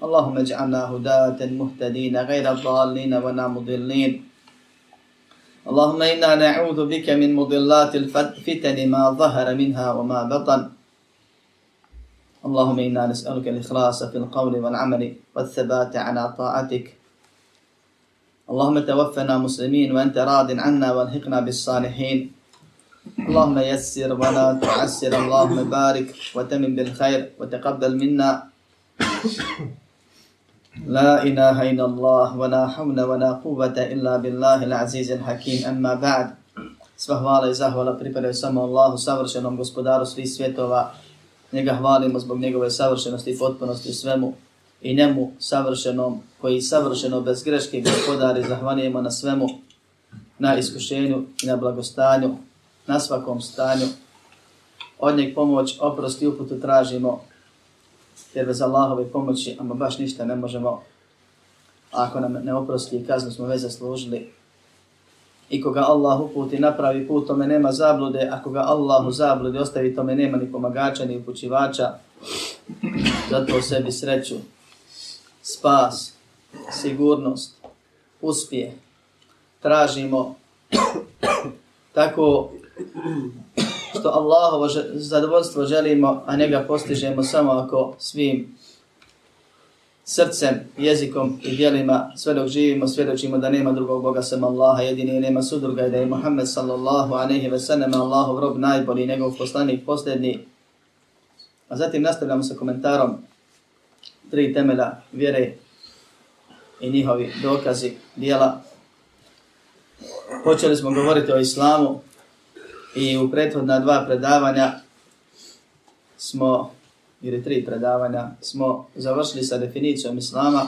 اللهم اجعلنا هداة مهتدين غير الضالين ولا مضلين. اللهم إنا نعوذ بك من مضلات الفتن ما ظهر منها وما بطن. اللهم إنا نسألك الإخلاص في القول والعمل والثبات على طاعتك. اللهم توفنا مسلمين وأنت راض عنا والحقنا بالصالحين. اللهم يسر ولا تعسر. اللهم بارك وتمن بالخير وتقبل منا. لا إله إلا الله ولا حول ولا قوة إلا بالله العزيز الحكيم أما بعد Sva hvala i zahvala pripadaju samo Allahu, savršenom gospodaru svih svjetova. Njega hvalimo zbog njegove savršenosti i potpunosti u svemu. I njemu savršenom, koji savršeno bez greške gospodari, zahvalijemo na svemu, na iskušenju i na blagostanju, na svakom stanju. Od njeg pomoć, oprost i uputu tražimo, jer bez Allahove pomoći, ama baš ništa ne možemo, ako nam ne oprosti i kaznu smo već zaslužili. I koga Allah uputi napravi put, tome nema zablude, a koga Allah u zabludi ostavi, tome nema ni pomagača, ni upućivača. Zato sebi sreću, spas, sigurnost, uspje. Tražimo tako što Allahovo zadovoljstvo želimo, a ne ga postižemo samo ako svim srcem, jezikom i dijelima sve dok živimo, svjedočimo da nema drugog Boga sem Allaha, jedini i nema sudruga i da je Muhammed sallallahu aleyhi ve sallam Allahov rob najbolji, njegov poslanik posljednji. A zatim nastavljamo sa komentarom tri temela vjere i njihovi dokazi dijela. Počeli smo govoriti o islamu, I u prethodna dva predavanja smo, ili tri predavanja, smo završili sa definicijom islama.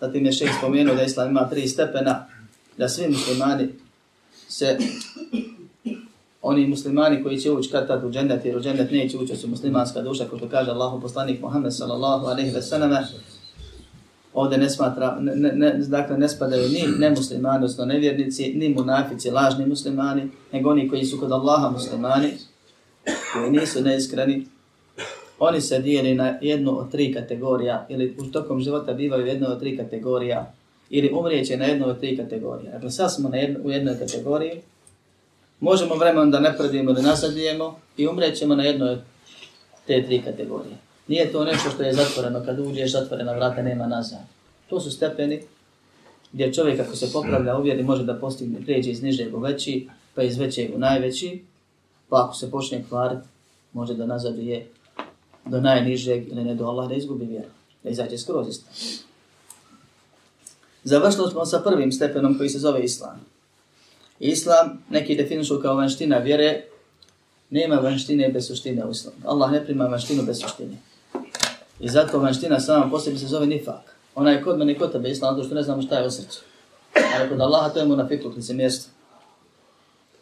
Zatim je šeh spomenuo da islam ima tri stepena, da svi muslimani se, oni muslimani koji će ući kad tad u džennet, jer u džennet neće ući, su muslimanska duša, kao što kaže Allahu poslanik Muhammed sallallahu alaihi ve sallam, ovdje ne smatra, ne, ne, ne, dakle ne spadaju ni nemuslimani, odnosno nevjernici, ni munafici, lažni muslimani, nego oni koji su kod Allaha muslimani, koji nisu neiskreni, oni se dijeli na jednu od tri kategorija, ili u tokom života bivaju jednu od tri kategorija, ili umrijeće na jednu od tri kategorije. Dakle, sad smo na jedno, u jednoj kategoriji, možemo vremenom da ne predimo ili nasadijemo i umrijećemo na jednoj od te tri kategorije. Nije to nešto što je zatvoreno, kad uđeš zatvorena vrata nema nazad. To su stepeni gdje čovjek ako se popravlja uvjeri može da postigne prijeđe iz nižeg u veći, pa iz većeg u najveći, pa ako se počne kvarit, može da nazad je do najnižeg ili ne do Allah da izgubi vjeru, da izađe skroz istan. Završili smo sa prvim stepenom koji se zove Islam. Islam neki definišu kao vanština vjere, nema vanštine bez suštine u islamu. Allah ne prima vanštinu bez suštine. I zato vanština sama posljedno se zove nifak. Ona je kod mene kod tebe islam, zato što ne znamo šta je u srcu. Ali kod Allaha to je mu na fikluk, mjesto.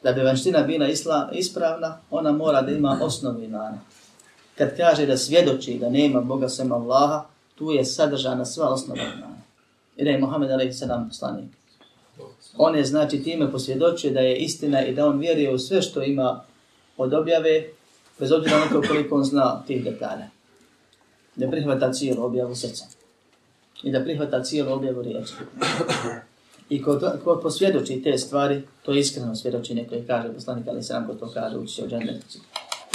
Da bi vanština bila isla, ispravna, ona mora da ima osnovi imana. Kad kaže da svjedoči da nema Boga sem Allaha, tu je sadržana sva osnova imana. I da je Muhammed a.s. poslanik. On je znači time posvjedočio da je istina i da on vjeruje u sve što ima od objave, bez obzira na to koliko on zna tih detalja da prihvata cijelu objavu srca i da prihvata cijelu objavu riječi. I ko, to, ko posvjedoči te stvari, to je iskreno svjedočenje koje kaže poslanik, ali sam ko to kaže, uči se o džendetici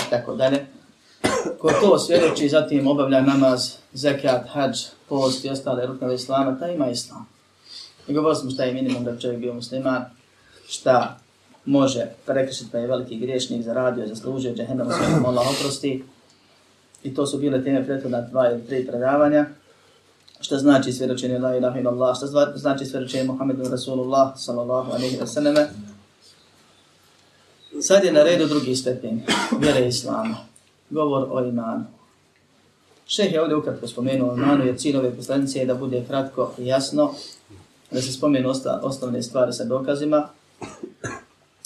i tako dalje. Ko to svjedoči, zatim obavlja namaz, zekat, hađ, post i ostale ruknove islama, ta ima islam. I govorili smo šta je minimum da čovjek bio musliman, šta može prekrišiti pa je veliki griješnik, zaradio, zaslužio, džehendama svojom Allah oprosti, I to su bile teme prethodna dva ili tri predavanja. Šta znači svjedočenje la ilaha ila Allah, šta znači svjedočenje Muhammedu Rasulullah sallallahu alaihi wa sallam. Sad je na redu drugi stepen, vjere Islama, govor o imanu. Šeh je ovdje ukratko spomenuo imanu, jer cilj ove poslanice je da bude kratko i jasno, da se spomenu osta, osnovne stvari sa dokazima,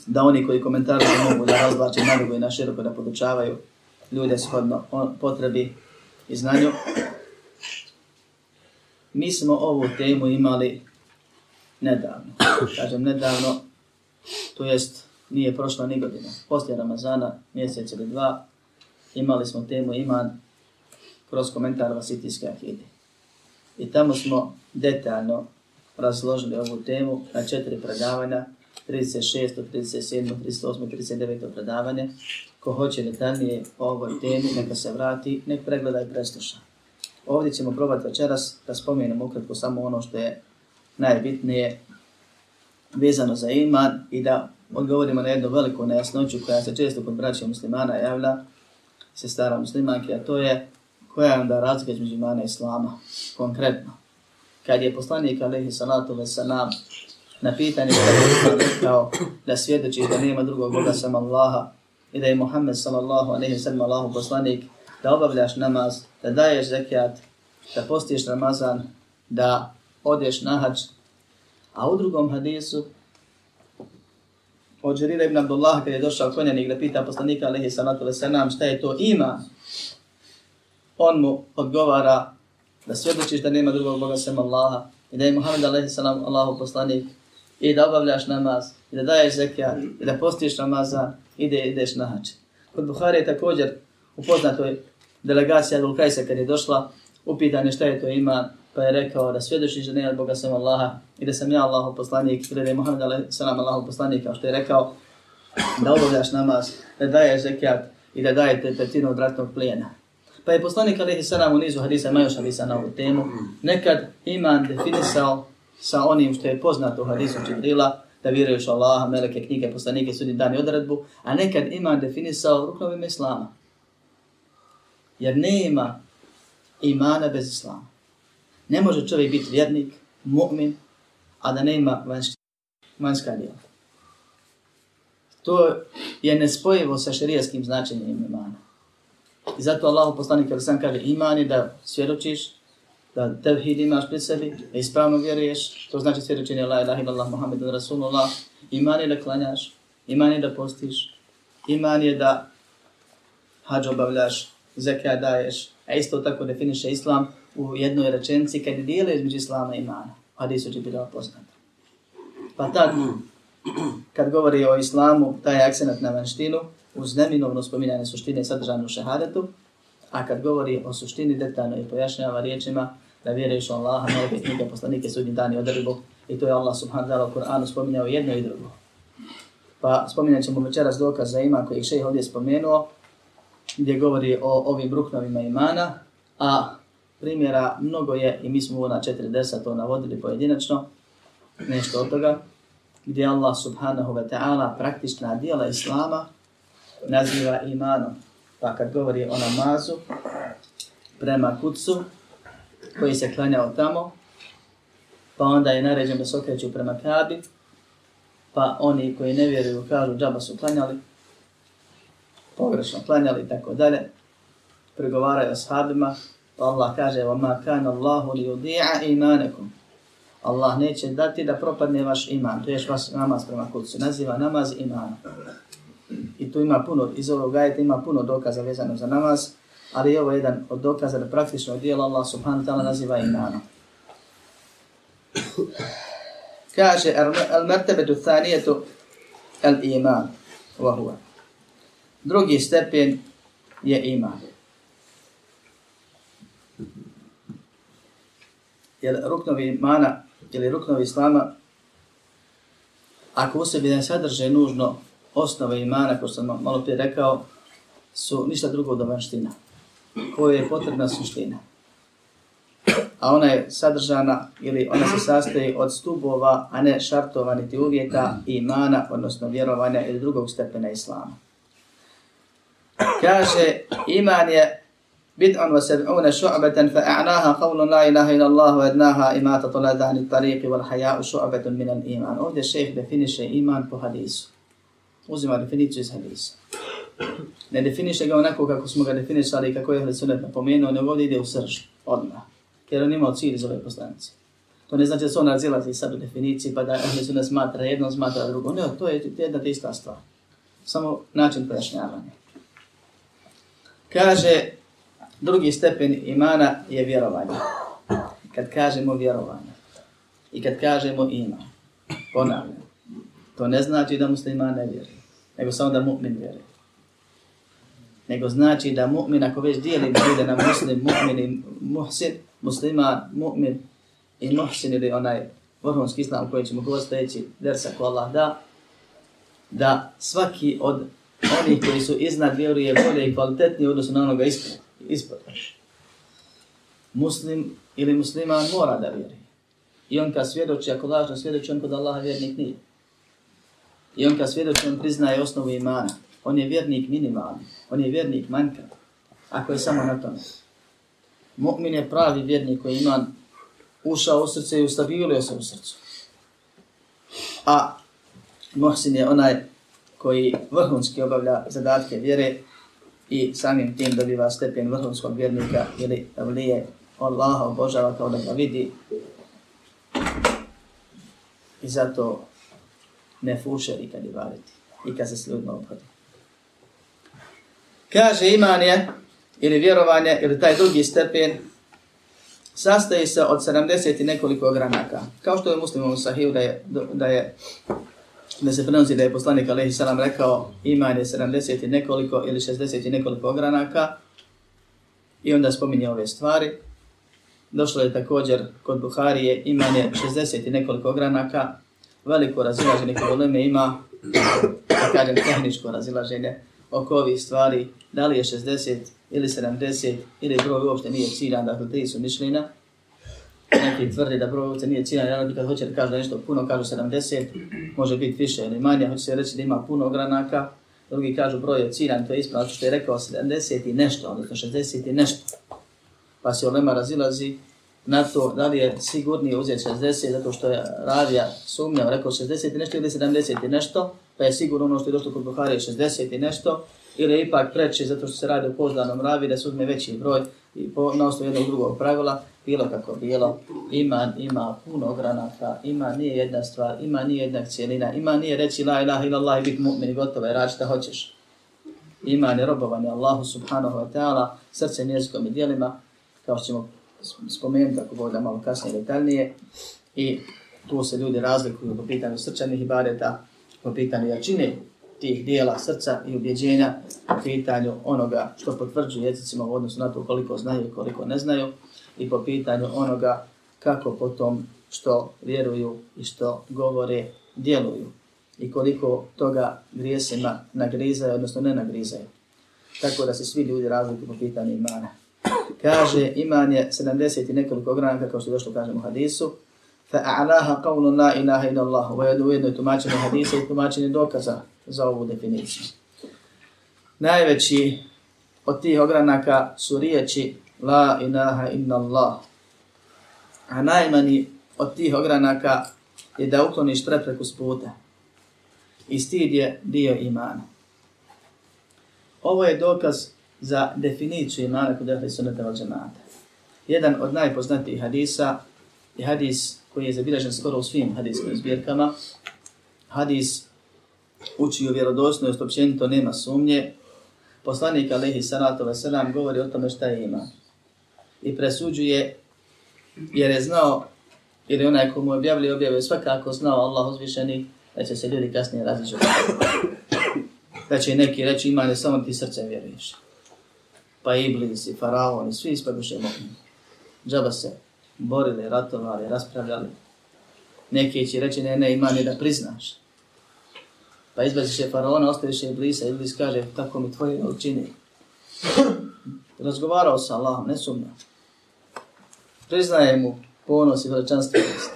da oni koji komentarišu mogu da razvlače na i na široko da podučavaju ljude shodno potrebi i znanju. Mi smo ovu temu imali nedavno. Kažem nedavno, to jest nije prošla ni godina. Poslije Ramazana, mjesec ili dva, imali smo temu iman kroz komentar Vasitijske akide. I tamo smo detaljno razložili ovu temu na četiri predavanja, 36, 37, 38, 39 predavanje. Ko hoće detaljnije o ovoj temi, neka se vrati, nek pregleda i presluša. Ovdje ćemo probati večeras da spomenemo ukratko samo ono što je najbitnije vezano za iman i da odgovorimo na jednu veliku nejasnoću koja se često kod braća muslimana javlja, se stara muslimanke, a to je koja je onda razlika između imana i islama, konkretno. Kad je poslanik alaihi salatu ve salam na pitanje kada je rekao da svjedoči da nema drugog Boga sam Allaha i da je Muhammed sallallahu alaihi sallam Allahu poslanik, da obavljaš namaz, da daješ zekijat, da postiš Ramazan, da odeš na hađ. A u drugom hadisu, od Žerira ibn Abdullah, kada je došao konjanik da pita poslanika alaihi sallatu wasallam šta je to ima, on mu odgovara da svjedočiš da nema drugog Boga sem Allaha i da je Muhammed alaihi sallam Allahu poslanik i da obavljaš namaz i da daješ zekijat i da postiš Ramazan i da ideš na hač. Kod Buhari je također upoznatoj delegacija Abdul Kajsa kad je došla upitanje šta je to iman pa je rekao da svjedočiš da od Boga sam Allaha i da sam ja Allahov poslanik ili da je Muhammed a.s. Allahov Allahu poslanik kao što je rekao da obavljaš namaz, da daješ zekijat i da dajete petinu od ratnog plijena. Pa je poslanik a.s. u nizu hadisa, ima Lisa na ovu temu, nekad iman definisao sa onim što je poznato u hadisu Čibrila, da vjeruješ Allaha, meleke, knjige, poslanike, sudni dan i odredbu, a nekad ima definisao ruknovim islama. Jer nema imana bez islama. Ne može čovjek biti vjernik, mu'min, a da nema vanjska, vanjska djela. To je nespojivo sa šerijaskim značenjem imana. I zato Allah poslanik kada sam kaže iman je da svjedočiš, da tevhid imaš pri sebi, da ispravno vjeruješ, to znači svjedočenje la ilaha illallah Muhammedun Rasulullah, iman je da klanjaš, iman je da postiš, iman je da hađ obavljaš, zekaj daješ, a isto tako definiše islam u jednoj rečenci kad je dijele između islama i imana. Hadisu će biti poznat. Pa tad, kad govori o islamu, taj akcenat na vanštinu, uz neminovno spominjanje suštine sadržane u šehadetu, a kad govori o suštini detaljno i pojašnjava riječima da vjeruješ u Allaha, nove knjige, poslanike, sudnji dan i odrbu, i to je Allah subhanahu wa ta'ala u Kur'anu spominjao jedno i drugo. Pa spominjat ćemo večeras dokaz za ima koji je šejh ovdje spomenuo, gdje govori o ovim ruknovima imana, a primjera mnogo je i mi smo na 40 to navodili pojedinačno, nešto od toga, gdje Allah subhanahu wa ta'ala praktična dijela Islama naziva imanom. Pa kad govori o namazu prema kucu koji se klanjao tamo, pa onda je naređen da se okreću prema kabi, pa oni koji ne vjeruju kažu džaba su klanjali, pogrešno klanjali i tako dalje, pregovaraju o sahabima, pa Allah kaže وَمَا كَانَ اللَّهُ لِيُضِيعَ إِمَانَكُمْ Allah neće dati da propadne vaš iman, to je vaš namaz prema kucu, naziva namaz imanom. I tu ima puno, iz ovog ajeta ima puno dokaza vezano za namaz, ali ovo jedan od dokaza da praktično dijelo Allah subhanahu wa ta'ala naziva imanom. Kaže, al-martabetu thanijetu al-iman, wa Drugi stepen je iman. Jer ruknovi imana ili ruknovi islama, ako u sebi ne sadrže nužno osnove imana, kao sam malo prije rekao, su ništa drugo do vanština, koje je potrebna suština. A ona je sadržana ili ona se sastoji od stubova, a ne šartova niti uvjeta imana, odnosno vjerovanja ili drugog stepena islama. Kaže, iman je bid'un wa sab'una shu'batan fa'a'naha qavlun la ilaha ila Allah wa adnaha imatatu ladani tariqi wal haya'u shu'batun min al iman. Ovdje šeheh definiše iman po hadisu. Uzima definiciju iz hadisa. Ne definiše ga onako kako smo ga definisali i kako je Sunet napomenuo, nego ovdje ide u srž, odmah. Jer on imao cilj iz ove poslanice. To ne znači da se on razilazi sad u definiciji pa da Ahli Sunet smatra jedno, smatra drugo. Ne, to je jedna te ista stvar. Samo način pojašnjavanja. Kaže, drugi stepen imana je vjerovanje. Kad kažemo vjerovanje i kad kažemo ima, ponavljam, to ne znači da musliman ne vjeruje, nego samo da mu'min vjeruje. Nego znači da mu'min, ako već dijeli ljude na muslim, mu'min i muhsin, musliman, mu'min i muhsin ili onaj vrhunski islam koji ćemo govoriti sljedeći dersa ko Allah da, da svaki od onih koji su iznad vjeruje bolje i kvalitetnije odnosno na onoga ispod. ispod. Muslim ili musliman mora da vjeruje. I on kad svjedoči, ako lažno svjedoči, on kod Allaha vjernik nije. I on kad svjedoči, on priznaje osnovu imana. On je vjernik minimalni. On je vjernik manjka. Ako je samo na tome. Mu'min je pravi vjernik koji ima ušao u srce i ustabilio se u srcu. A Mohsin je onaj koji vrhunski obavlja zadatke vjere i samim tim dobiva stepen vrhunskog vjernika ili vlije Allaha obožava kao da ga vidi i zato ne fuše i kad je variti i kad se s ljudima obhodi. Kaže iman je ili vjerovanje ili taj drugi stepen sastoji se od 70 i nekoliko granaka. Kao što je muslimom u sahiju da je, da je da se prenosi da je poslanik alaihi salam rekao iman je 70 i nekoliko ili 60 i nekoliko ogranaka i onda spominje ove stvari. Došlo je također kod Buharije iman je 60 i nekoliko ogranaka, veliko razilaženje kod uleme ima, da kažem tehničko razilaženje oko ovih stvari, da li je 60 ili 70 ili broj uopšte nije ciljan, dakle tri su mišljena, neki tvrdi da broj uopšte nije ciljan, jer kad hoće da kaže nešto puno, kažu 70, može biti više ili manje, hoće se reći da ima puno granaka, drugi kažu broj je ciljan, to je ispravno što je rekao 70 i nešto, odnosno 60 i nešto. Pa se olema razilazi na to da li je sigurnije uzeti 60, zato što je radija sumnjao, rekao 60 i nešto ili 70 i nešto, pa je sigurno ono što je došlo kod Buhari 60 i nešto, ili je ipak preče zato što se radi o poznanom ravi da se uzme veći broj i po, na osnovu jednog drugog pravila, bilo kako bilo, ima, ima puno ogranaka, ima nije jedna stvar, ima nije jedna cijelina, ima nije reći la ilaha ila Allah i bit mu'min i gotovo je rad šta hoćeš. Ima ne robovanje Allahu subhanahu wa ta'ala, srcem, jezikom i dijelima, kao što ćemo spomenuti ako bude malo kasnije detaljnije. I tu se ljudi razlikuju po pitanju srčanih ibadeta, po pitanju jačine tih dijela srca i ubjeđenja po pitanju onoga što potvrđuje jezicima u odnosu na to koliko znaju i koliko ne znaju i po pitanju onoga kako potom što vjeruju i što govore, djeluju i koliko toga grijesima nagrizaju, odnosno ne nagrizaju. Tako da se svi ljudi razlikuju po pitanju imana. Kaže, iman je 70 i nekoliko granaka, kao što je došlo kažemo u hadisu, فأعلاها قول لا إله إلا الله ويدو jedno tumačenje hadisa i tumačenje dokaza za ovu definiciju. Najveći od tih ogranaka su riječi La ilaha inna Allah. A najmani od tih ogranaka je da ukloniš prepreku s puta. I stid je dio imana. Ovo je dokaz za definiciju imana kod ehli sunnata val džemata. Jedan od najpoznatijih hadisa je hadis koji je zabilježen skoro u svim hadijskim zbirkama. Hadis uči o vjerodostojnosti, općenito nema sumnje. Poslanik Alehi Salatu Veselam govori o tome šta je ima. I presuđuje, jer je znao, jer je onaj komu objavili, objavio svakako znao Allah uzvišeni, da će se ljudi kasnije različiti. Da će neki reći ima ne samo ti srce vjeruješ. Pa Iblis i Faraon i svi ispaduše mogu. Džaba se borili, ratovali, raspravljali. Neki će reći, ne, ne, ima ne da priznaš. Pa izbaziš je faraona, ostaviš je Iblisa, Iblis kaže, tako mi tvoje učini. Razgovarao sa Allahom, ne sumnja. Priznaje mu ponos i veličanstvenost.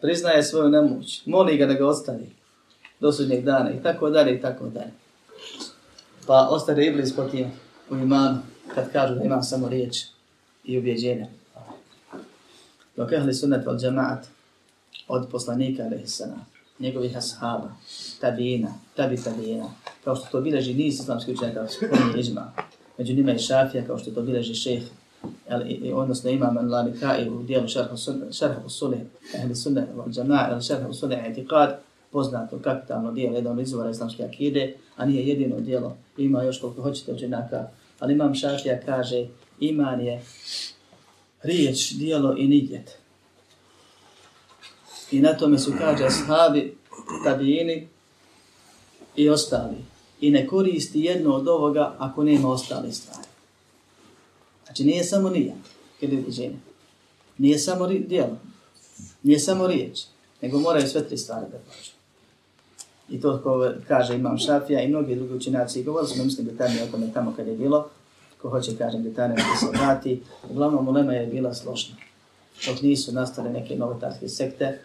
Priznaje svoju nemoć. Moli ga da ga ostavi do sudnjeg dana i tako dalje i tako dalje. Pa ostane Iblis po tim u imanu kad kažu da ima samo riječ i ubjeđenje. Dok ehli sunnet val džemaat, od poslanika alaihissalam, njegovih ashaba, tabina, tabi tabina, kao što to bileži niz islamskih učenjaka, spomni ižma, među njima i šafija, kao što to bileži šejh, odnosno imam al-Lalikai u dijelu šarha usulih ehli sunnet val džemaat, ili šarha usulih etikad, poznato kapitalno dijelo, jedan od izvora islamske akide, a nije jedino dijelo, ima još koliko hoćete učenjaka, ali imam šafija kaže, iman je riječ, dijelo i nidjet. I na tome su kaže ashabi, tabijini i ostali. I ne koristi jedno od ovoga ako nema ostale stvari. Znači nije samo nija, kada je viđenje. Nije samo dijelo, nije samo riječ, nego moraju sve tri stvari da pođe. I to ko kaže Imam Šafija i mnogi drugi učinjaci govorili smo, mislim da tam je o tome tamo kad je bilo, ko hoće kažem detaljno da se vrati. Uglavnom, ulema je bila složna. Dok nisu nastale neke novotarske sekte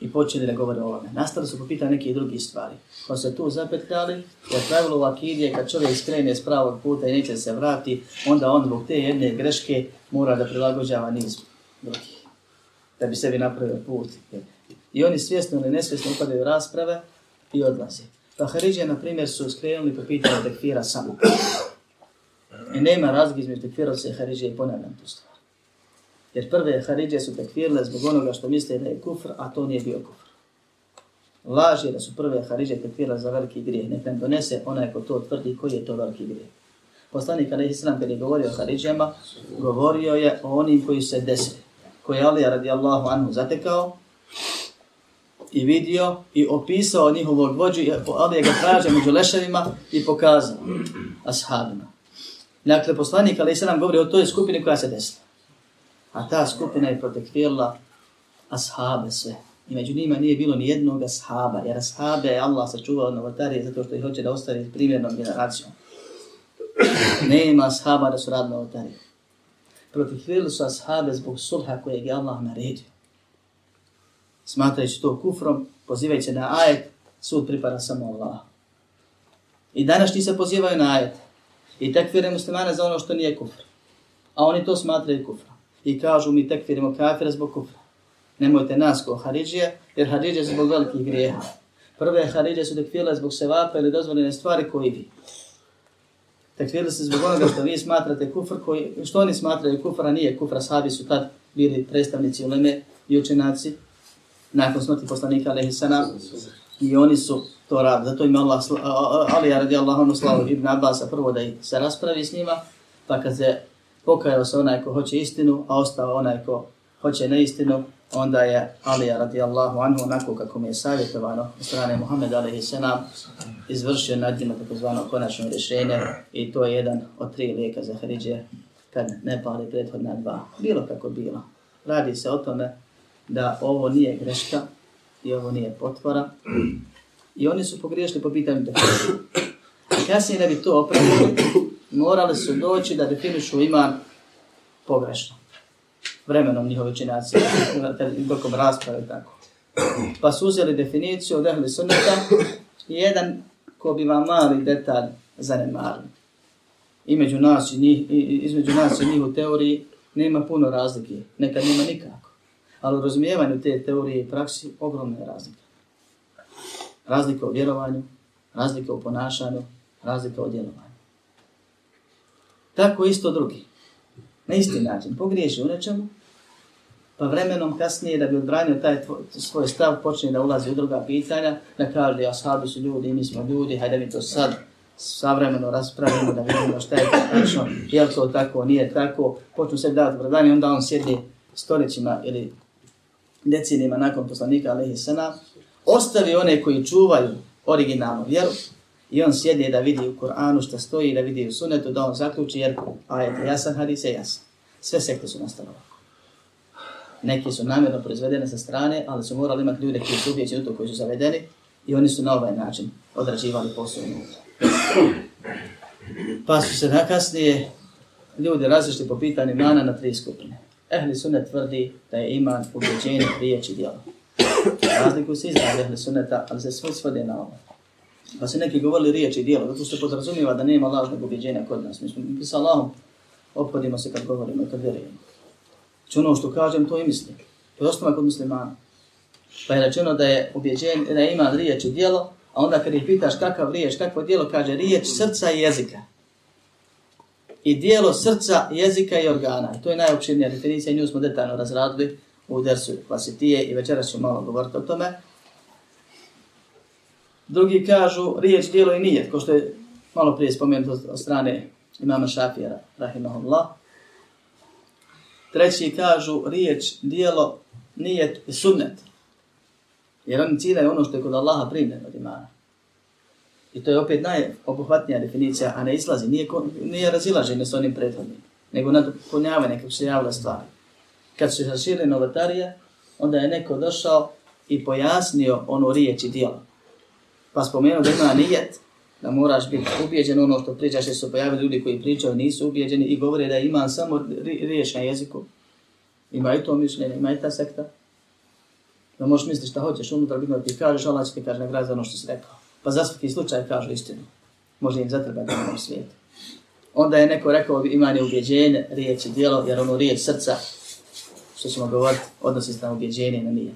i počeli da govore o ovome. Nastali su po pitanju neke drugi stvari. Pa se tu zapetljali, jer pravilo u akidije, kad čovjek skrene s pravog puta i neće se vrati, onda on zbog te jedne greške mora da prilagođava niz drugih. Da bi sebi napravio put. I oni svjesno ili nesvjesno upadaju rasprave i odlaze. Pa Haridžije, na primjer, su skrenuli po pitanju tekfira samo. I nema razlike između tekfirovce i Haridže i ponavljam tu stvar. Jer prve Haridže su tekfirile zbog onoga što misle da je kufr, a to nije bio kufr. Laž je da su prve Haridže tekfirile za veliki grijeh. Nek nam donese onaj ko to tvrdi koji je to veliki grijeh. Poslanik Ali Islam kada je govorio o Haridžama, govorio je o onim koji se desili. Koji je Alija radijallahu anhu zatekao i vidio i opisao njihovog vođu. Alija ga traže među leševima i pokazao ashabima. Dakle, poslanik Ali se nam govori o toj skupini koja se desila. A ta skupina je protekvirila ashabe sve. I među njima nije bilo ni jednog ashaba, jer ashabe je Allah sačuvao od novotarije zato što ih hoće da ostari primjernom generacijom. Nema ashaba da su radili novotarije. Protekvirili su ashabe zbog sulha kojeg je Allah naredio. Smatrajući to kufrom, pozivajući na ajet, sud pripada samo Allah. I danas ti se pozivaju na ajet i tekfire muslimane za ono što nije kufr. A oni to smatraju kufra. I kažu mi tekfirimo kafira zbog kufra. Nemojte nas ko Haridžije, jer Haridžije zbog velikih grijeha. Prve Haridžije su tekfirile zbog sevapa ili dozvoljene stvari koji vi. Tekfirile se zbog onoga što vi smatrate kufr, koji, što oni smatraju kufra, nije kufra. Sahabi su tad bili predstavnici uleme i učenaci nakon smrti poslanika Alehisana. I oni su to rad. Zato ima Allah, Ali ja radi slavu Ibn Abbas prvo da se raspravi s njima, pa kad se pokajao se onaj ko hoće istinu, a ostao onaj ko hoće neistinu, onda je Ali radi Allahu anhu onako kako mi je savjetovano od strane Muhammed alaihi senam izvršio nad njima takozvano konačno rješenje i to je jedan od tri lijeka za Haridže kad ne pali prethodna dva. Bilo kako bilo. Radi se o tome da ovo nije greška i ovo nije potvora, I oni su pogriješili po pitanju definicije. Kasnije da bi to opravili, morali su doći da definišu iman pogrešno. Vremenom njihove činacije, tokom rasprave tako. Pa su uzeli definiciju od ehli sunnata i jedan ko bi vam mali detalj zanemarili. I među nas i njih, i, između nas i njih u teoriji nema puno razlike, nekad nema nikako. Ali u razumijevanju te teorije i praksi ogromne razlike razlika u vjerovanju, razlika u ponašanju, razlika u djelovanju. Tako isto drugi. Na isti način. Pogriješi u nečemu, pa vremenom kasnije da bi odbranio taj tvoj, svoj stav, počne da ulazi u druga pitanja, da kaže, ja sahabi su ljudi, mi smo ljudi, hajde mi to sad savremeno raspravimo, da vidimo šta je to tačno, je li to tako, nije tako, počnu se davati vrdanje, onda on sjedi stoljećima ili decenijima nakon poslanika, alaihi sallam, ostavi one koji čuvaju originalnu vjeru i on sjedi da vidi u Kur'anu što stoji, da vidi u sunetu, da on zaključi jer ajet je jasan, hadis je jasan. Sve sekte su nastale ovako. Neki su namjerno proizvedene sa strane, ali su morali imati ljude koji su ubijeći u to koji su zavedeni i oni su na ovaj način odrađivali posao Pa su se nakasnije ljudi različiti po pitanju mana na tri skupine. Ehli sunnet tvrdi da je iman ubeđenje, riječi djela. djelo. Razlikuju se izraz ehli sunneta, ali se svoj svode na ovo. Pa su neki govorili riječi i zato se podrazumijeva da nema lažnog ubjeđenja kod nas. Mi smo mi sa Allahom ophodimo se kad govorimo i kad vjerujemo. Znači ono što kažem, to i mislim. To je osnova kod muslimana. Pa je rečeno da je ubjeđenje, da ima riječ i djelo, a onda kad ih pitaš kakav riječ, kakvo djelo, kaže riječ srca i jezika. I dijelo srca, jezika i organa. I to je najopširnija definicija, nju smo detaljno razradili u dersu klasitije i večera ću malo govoriti o tome. Drugi kažu riječ, dijelo i nijet, ko što je malo prije spomenuto od strane imama Šafija, rahimahullah. Treći kažu riječ, dijelo, nijet i sunnet. Jer oni ciljaju ono što je kod Allaha primljeno od imana. I to je opet najobuhvatnija definicija, a ne izlazi, nije, nije razilaženje s onim prethodnim, nego nadopunjavanje kako se javila stvari. Kad su zaširili novatarije, onda je neko došao i pojasnio ono riječ i dijelo. Pa spomenuo da ima nijet, da moraš biti ubijeđen ono što pričaš, jer su pojavili ljudi koji pričaju, nisu ubijeđeni i govore da ima samo riječ na jeziku. Ima i to mišljenje, ima i ta sekta. Da možeš misliti šta hoćeš unutra, bitno da ti kažeš, Allah će ti kaže nagrad za ono što si rekao. Pa za svaki slučaj kažu istinu. Može im zatreba da ovom svijetu. Onda je neko rekao imanje ubjeđenje, riječ i djelo, jer ono riječ srca, što ćemo govoriti, odnosi se na ubjeđenje na nije.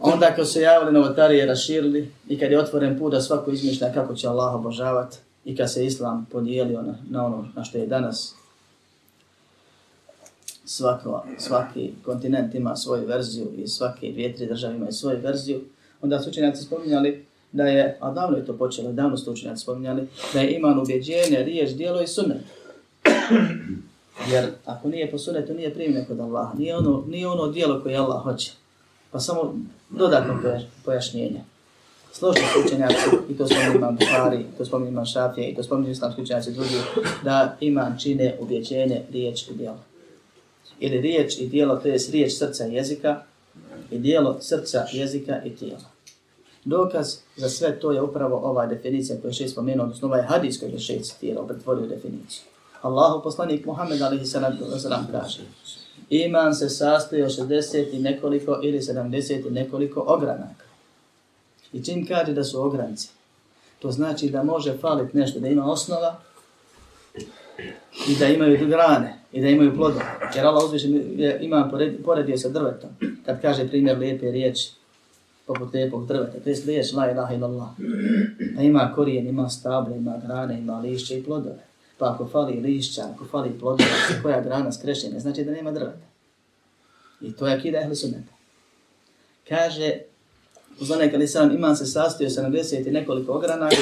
Onda kad se javili novotarije, raširili i kad je otvoren put da svako izmišlja kako će Allah obožavati i kad se Islam podijelio ono, na, na ono na što je danas svako, svaki kontinent ima svoju verziju i svake dvije, tri države imaju svoju verziju, onda su učenjaci spominjali da je, a davno je to počelo, davno su učenjaci spominjali, da je iman ubjeđenje, riješ, dijelo i sunet. Jer ako nije po sunetu, nije primljeno kod Allaha. Nije ono, nije ono dijelo koje Allah hoće. Pa samo dodatno pojašnjenje. Složno su učenjaci, i to spominje imam Buhari, to spominje imam Šafije, i to spominje islamski učenjaci drugi, da iman čine ubjeđenje, riječ i dijelo. Ili riječ i dijelo, to je riječ srca i jezika, i dijelo srca, jezika i tijela. Dokaz za sve to je upravo ova definicija koju je šest spomenuo, odnosno ovaj hadis koji je šest citirao, pretvorio definiciju. Allahu poslanik Muhammed alihi sallam kaže Iman se sastoji od 60 i nekoliko ili 70 i nekoliko ogranaka. I čim kaže da su ogranci, to znači da može faliti nešto, da ima osnova i da imaju grane i da imaju plodove. Jer Allah uzviše ima poredio sa drvetom. Kad kaže primjer lijepe riječi, poput lijepog drveta, to je riječ la ilaha illallah. Da ima korijen, ima stable, ima grane, ima lišće i plodove. Pa ako fali lišća, ako fali plodova, koja grana skrešena, znači da nema drveta. I to je akida ehli sunneta. Kaže, Poslanik Ali Salam iman se sastio 70 i nekoliko ogranaka,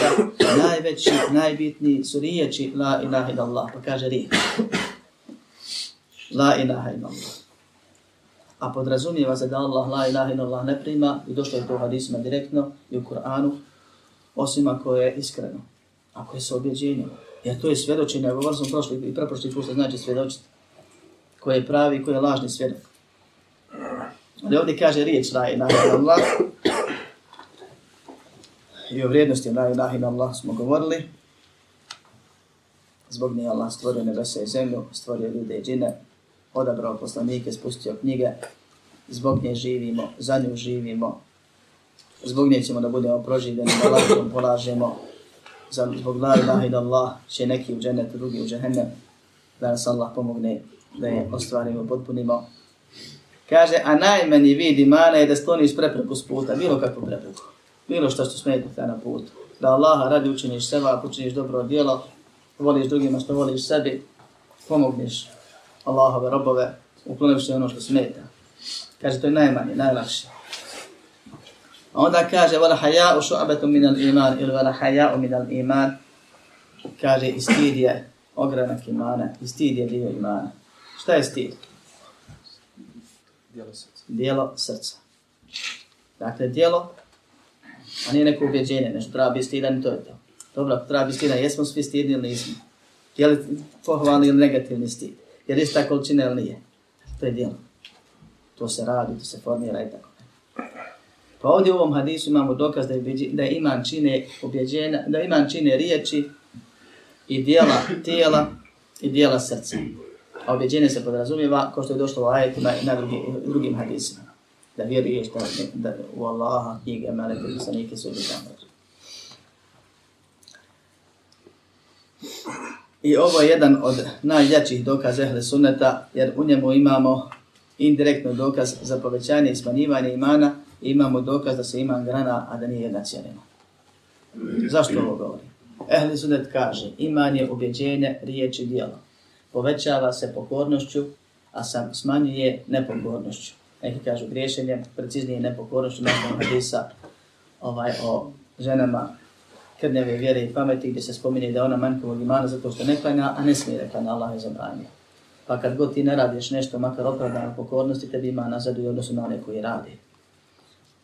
najveći, najbitniji su riječi la ilaha illallah, pa kaže riječ. La ilaha illallah. A podrazumijeva se da Allah la ilaha illallah ne prima i došlo je to u hadisima direktno i u Kur'anu, osim ako je iskreno, ako je sa objeđenjem. Jer to je svjedočenje, govorio sam prošli i preprošli put, znači svjedočiti. Koji je pravi, koji je lažni svjedok. Ali ovdje kaže riječ la ilaha illallah. I o vrijednosti la ilaha illallah smo govorili. Zbog nje Allah stvorio nebesa i zemlju, stvorio ljude i džine, odabrao poslanike, spustio knjige. Zbog nje živimo, za nju živimo. Zbog nje ćemo da budemo proživljeni, da lakom polažemo zbog la ilaha ila Allah će neki u džennet, drugi u džehennem, da nas Allah pomogne da je ostvarimo, potpunimo. Kaže, a najmeni vid imana je da skloniš prepreku s puta, bilo kakvu prepreku, bilo što što smeta na putu. Da Allaha radi učiniš seba, učiniš dobro djelo, voliš drugima što voliš sebi, pomogneš Allahove robove, ukloniš ono što smeta. Kaže, to je najmanje, najlakše. A onda kaže, vala haja'u šu'abetu minal iman, ili vala haja'u minal iman, kaže, i stid je ogranak imana, i stid je dio imana. Šta je stid? Dijelo srca. Dijelo srca. Dakle, dijelo, a nije neko ubjeđenje, nešto treba biti stidan i to je to. Dobro, treba biti stidan, jesmo svi stidni ili nismo? Je li pohvalni ili negativni stid? Je li ista količina ili nije? To je dijelo. To se radi, to se formira i tako. Pa ovdje u ovom hadisu imamo dokaz da je, da je iman čine objeđenja, da iman čine riječi i dijela tijela i dijela srca. A objeđenje se podrazumijeva, kao što je došlo u ajetima i na drugi, drugim hadisima. Da vjeruješ da, da u Allaha, knjige, meleke, poslanike su objeđenje. I ovo je jedan od najjačih dokaza ehle sunneta, jer u njemu imamo indirektno dokaz za povećanje i smanjivanje imana, i imamo dokaz da se iman grana, a da nije jedna cijelina. Zašto ovo govori? Ehli sunnet kaže, iman je ubjeđenje, riječ i dijelo. Povećava se pokornošću, a sam smanjuje nepokornošću. Neki kažu griješenjem, preciznije nepokornošću, nakon hadisa ovaj, o ženama krneve vjere i pameti, gdje se spominje da ona manjkovog imana zato što ne klanja, a ne smije da klanja, Allah je zabranio. Pa kad god ti ne radiš nešto, makar opravdano pokornosti, tebi ima nazadu i odnosu na one koji radi.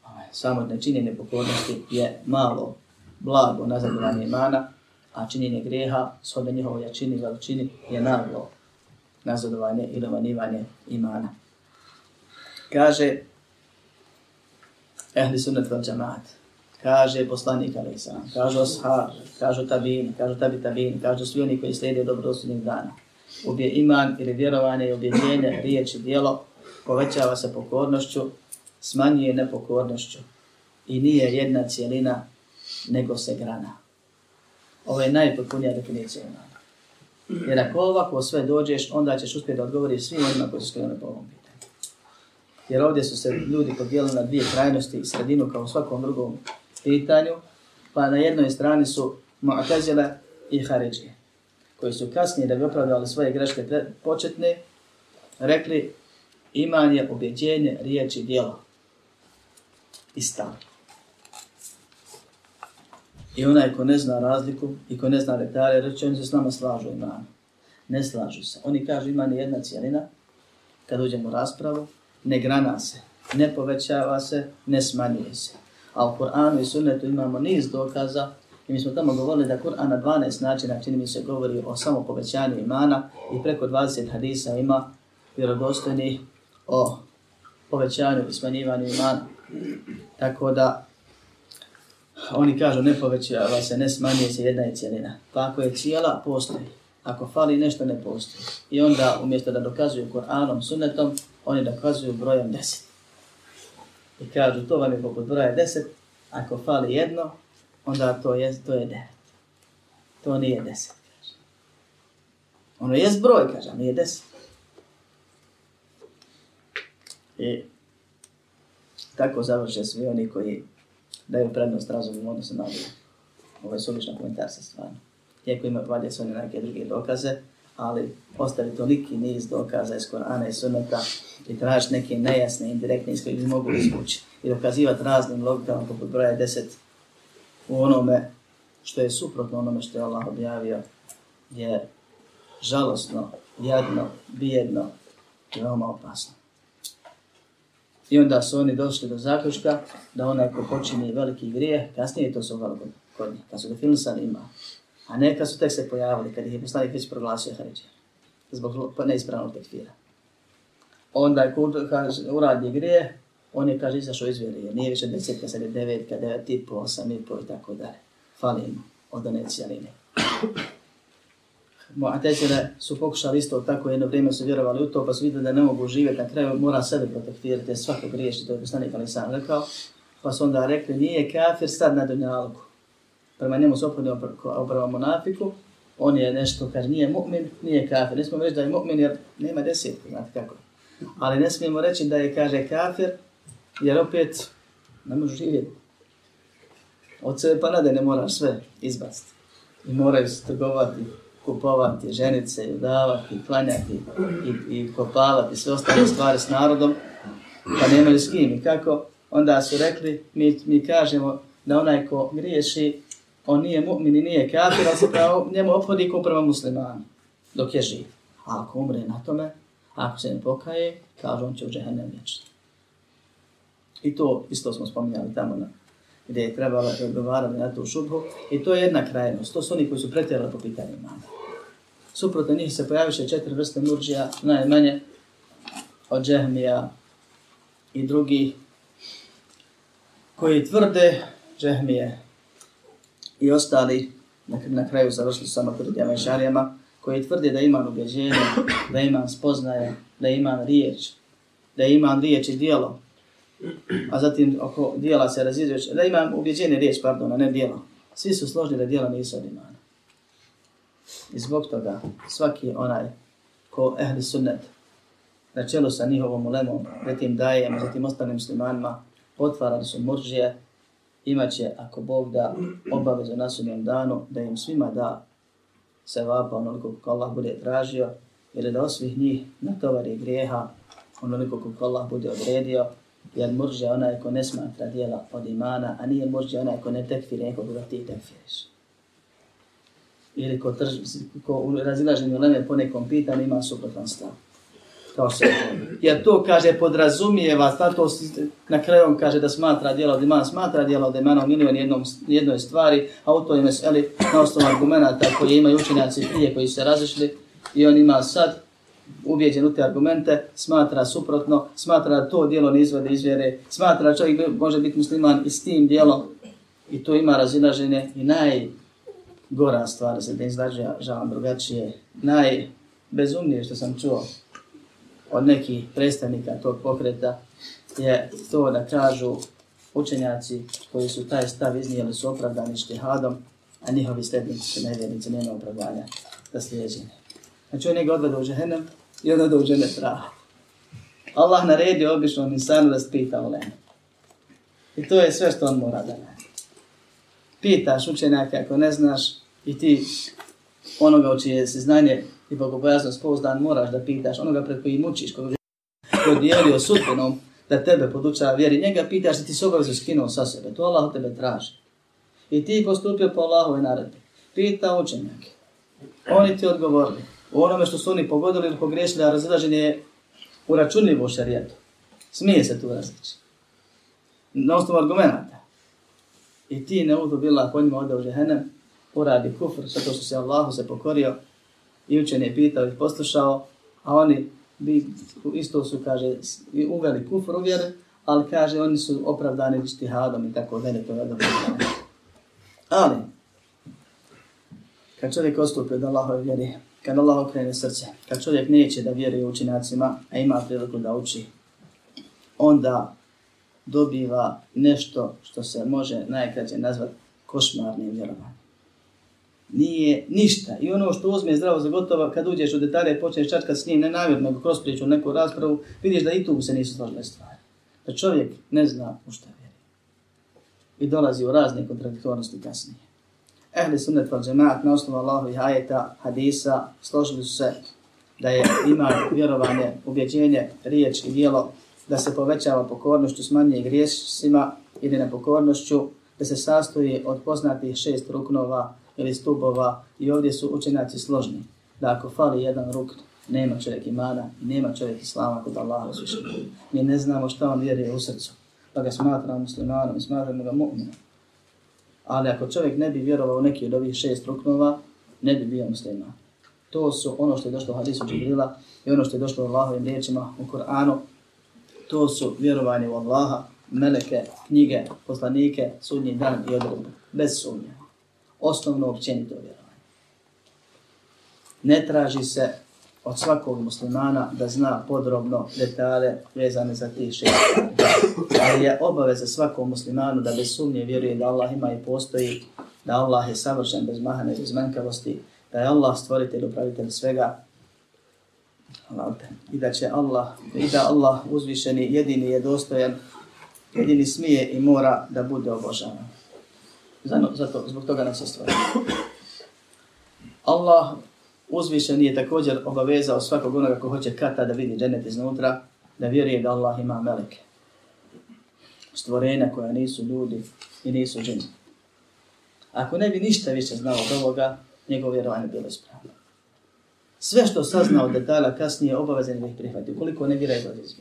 Ovaj, samo nečinjenje pokornosti je malo, blago nazadovanje imana, a činjenje greha, shodno njihovoj jačini i veličini, je naglo nazadovanje ili manivanje imana. Kaže, ehli sunnet vel džamaat, kaže poslanik alaih sallam, kažu ashab, kažu tabin, kažu tabi tabin, kažu svi oni koji slijede dobrodosljednih dana. Ubije iman ili vjerovanje i objeđenje, riječ i dijelo, povećava se pokornošću, smanjuje nepokornošću i nije jedna cijelina, nego se grana. Ovo je najpotpunija definicija imana. Jer ako ovako sve dođeš, onda ćeš uspjeti da odgovoriš svim onima koji su skrenuli po ovom pitanju. Jer ovdje su se ljudi podijelili na dvije krajnosti i sredinu kao u svakom drugom pitanju, pa na jednoj strani su Mu'tazila i Haridžije, koji su kasnije da bi opravdali svoje greške početne, rekli iman je objeđenje, riječi i. I stav. I onaj ko ne zna razliku i ko ne zna detalje, reći oni se s nama slažu imanu. Ne slažu se. Oni kažu iman je jedna cijelina, kad uđemo u raspravu, ne grana se, ne povećava se, ne smanjuje se. A u Kur'anu i sunnetu imamo niz dokaza i mi smo tamo govorili da Kur'an na 12 načina čini mi se govori o samo povećanju imana i preko 20 hadisa ima vjerodostojni o povećanju i smanjivanju imana. Tako da oni kažu ne povećava se, ne smanjuje se, jedna je cijelina. Pa ako je cijela, postoji. Ako fali nešto, ne postoji. I onda umjesto da dokazuju Kur'anom, sunnetom, oni dokazuju brojem deset. I kažu to vam je poput broja deset, ako fali jedno, onda to je, to je devet. To nije deset. Kaže. Ono je broj, kaže, nije deset. I tako završe svi oni koji daju prednost razumom odnosu na ovo. Ovo je sulična komentarsa stvarno. Iako ima valje su oni neke druge dokaze, ali ostavi toliki niz dokaza iz Korana i Sunneta i tražiti neke nejasne, indirektne iz kojih bi mogu izvući i dokazivati raznim logikama poput broja deset u onome što je suprotno onome što je Allah objavio je žalosno, jadno, bijedno i veoma opasno. I onda su oni došli do zaključka da onaj ko počini veliki grijeh, kasnije to su veliko kod njih, kad su definisali ima. A neka su tek se pojavili, kad ih je poslanik već proglasio Haridžija, zbog pa neispravnog tekfira. Onda je kod uradi grije, on je, kaže, izašao iz vjerije. Nije više desetka, sad je devetka, devet i po, osam i po i tako dalje. Fali im od one cijeline. Su pokušali isto tako jedno vrijeme su vjerovali u to, pa su vidjeli da ne mogu živjeti na kraju, mora sebe protektirati, jer svako griješi, to je poslanik ali sam rekao. Pa su onda rekli, nije kafir sad na dunjalku. Prema njemu se opodni opravo monafiku, on je nešto, kaže, nije mu'min, nije kafir. Ne smo reći da je mu'min jer nema desetka, znate kako. Ali ne smijemo reći da je, kaže, kafir, jer opet ne može živjeti. Od sebe pa nade ne moraš sve izbaciti. I moraju se trgovati, kupovati, ženice, se, davati, klanjati i, i kopavati sve ostale stvari s narodom, pa nemaju s kim. I kako? Onda su rekli, mi, mi kažemo da onaj ko griješi, on nije mu'min i nije kafir, ali se pravo njemu ophodi ko prema muslimanu, dok je živ. A ako umre na tome, ako se ne pokaje, kaže on će u džehennem vječno. I to isto smo spominjali tamo na gdje je trebalo da odgovarali na tu šubhu. I to je jedna krajnost. To su oni koji su pretjerali po pitanju imana. Suprotno njih se pojaviše četiri vrste murđija, najmanje od džehmija i drugi koji tvrde džehmije i ostali na, na kraju završili sa maturidijama i šarijama koji tvrde da ima ubeđenje, da ima spoznaje, da ima riječ, da ima riječ i dijelo, a zatim oko dijela se razizveć, da imam ubjeđenje riječ, pardon, a ne dijelo. Svi su složni da dijela nisu od imana. I zbog toga svaki onaj ko ehli sunnet na čelu sa njihovom ulemom, zatim dajem, zatim ostalim muslimanima, otvarali su muržije, imaće, ako Bog da, obavezu na sudnjem danu, da im svima da sevapa onoliko kako Allah bude tražio, ili da osvih njih natovari grijeha onoliko kako Allah bude odredio, jer murže onaj ko ne smatra dijela od imana, a nije murže onaj ko ne tekfiri nekog da ti tekfiriš. Ili ko, trž, ko u razilaženju leme po nekom pitanju ima suprotan stav. Kao se Jer to kaže podrazumijeva, zato na kraju on kaže da smatra djelo od imana, smatra dijela od imana u milion jednom, jednoj stvari, a u toj meseli na osnovu argumenta koje imaju učenjaci prije koji se razišli i on ima sad ubijeđen u te argumente, smatra suprotno, smatra da to dijelo ne izvode iz vjere, smatra da čovjek može biti musliman i s tim dijelom i to ima razilaženje i najgora stvar se da izlaže žalam drugačije, najbezumnije što sam čuo od nekih predstavnika tog pokreta je to da kažu učenjaci koji su taj stav iznijeli su opravdani štihadom, a njihovi slednici su nevjernici, nema opravdanja za slijeđenje. Znači on njega odvede u žehennem i on odvede u žene praha. Allah naredio obično insanu da spita u lenu. I to je sve što on mora da radi. Pitaš učenjaka ako ne znaš i ti onoga u čije se znanje i bogobojaznost pouzdan moraš da pitaš onoga pred kojim učiš, koga je dijelio sudbenom, da tebe podučava vjeri, njega pitaš da ti se obavezu skinuo sa sebe. To Allah od tebe traži. I ti postupio po Allahove naredbi. Pita učenjake. Oni ti odgovorili u onome što su oni pogodili ili pogriješili, a razilaženje je uračunljivo u šarijetu. Smije se tu različiti. Na osnovu argumenta. I ti ne udu bila konjima ode u džehennem, poradi kufr, zato što se Allahu se pokorio i učen je pitao i poslušao, a oni bi, isto su, kaže, uveli kufru u vjeru, ali kaže, oni su opravdani štihadom i tako dalje, to je. Ali, kad čovjek ostupi od Allahove vjeri, kad Allah okrene srce, kad čovjek neće da vjeruje učinacima, a ima priliku da uči, onda dobiva nešto što se može najkraće nazvati košmarnim vjerovanjem. Nije ništa. I ono što uzme zdravo za gotovo, kad uđeš u detalje i počneš čačkat s njim, ne namjerno, nego kroz priču neku raspravu, vidiš da i tu se nisu složile stvari. Da čovjek ne zna u šta vjeri. I dolazi u razne kontradiktornosti kasnije. Ehli sunnet val džemaat na osnovu Allahovih ajeta, hadisa, složili su se da je ima vjerovanje, ubjeđenje, riječ i dijelo, da se povećava pokornošću, smanjuje grijesima ili nepokornošću, da se sastoji od poznatih šest ruknova ili stubova i ovdje su učenjaci složni. Da ako fali jedan ruk, nema čovjek imana i nema čovjek islama kod Allaha uzvišenog. Mi ne znamo šta on vjeruje u srcu, pa ga smatramo muslimanom i smatramo ga mu'minom. Ali ako čovjek ne bi vjerovao u neki od ovih šest ruknova, ne bi bio musliman. To su ono što je došlo u hadisu Džibrila i ono što je došlo u Allahovim riječima u Koranu. To su vjerovanje u Allaha, meleke, knjige, poslanike, sudnji dan i odredbe. Bez sumnje. Osnovno općenito vjerovanje. Ne traži se od svakog muslimana da zna podrobno detalje vezane za tih šest. Ali je obaveza svakom muslimanu da bez sumnje vjeruje da Allah ima i postoji, da Allah je savršen bez mahane i bez manjkavosti, da je Allah stvoritelj, upravitelj svega, i da će Allah, i da Allah uzvišeni jedini je dostojan, jedini smije i mora da bude obožavan. Zato, zbog toga nas je. Allah uzvišen je također obavezao svakog onoga ko hoće kata da vidi dženet iznutra, da vjeruje da Allah ima meleke. Stvorenja koja nisu ljudi i nisu džini. Ako ne bi ništa više znao od ovoga, njegovo vjerovanje bilo ispravno. Sve što saznao detalja kasnije obavezan da ih prihvati, ukoliko ne vjera izlazi iz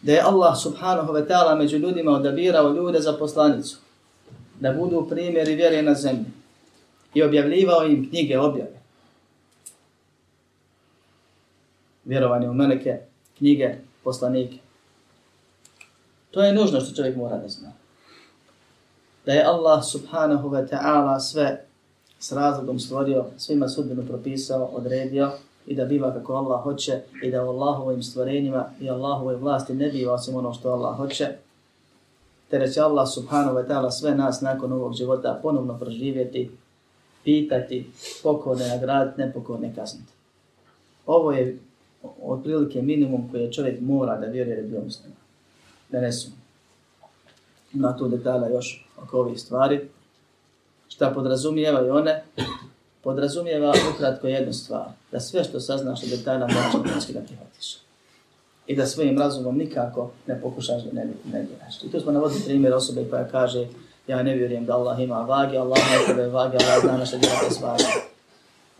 Da je Allah subhanahu wa ta'ala među ljudima odabirao ljude za poslanicu, da budu primjeri vjere na zemlji i objavljivao im knjige objave. Vjerovanje u meleke, knjige, poslanike. To je nužno što čovjek mora da zna. Da je Allah subhanahu wa ta'ala sve s razlogom stvorio, svima sudbinu propisao, odredio i da biva kako Allah hoće i da u Allahovim stvorenjima i Allahovoj vlasti ne biva osim ono što Allah hoće, te da će Allah subhanahu wa ta'ala sve nas nakon ovog života ponovno proživjeti pitati, pokorne nagraditi, nepokorne kazniti. Ovo je otprilike minimum koji čovjek mora da vjeruje da je bio muslima. Da ne su. Ima tu detalja još oko ovih stvari. Šta podrazumijeva i one? Podrazumijeva ukratko jednu stvar. Da sve što saznaš od detalja moraš da prihvatiš i da svojim razumom nikako ne pokušaš da ne, ne vjeraš. I tu smo navodili primjer osobe koja kaže ja ne vjerujem da Allah ima vage, Allah ne tebe vage, Allah zna na što djelate svage.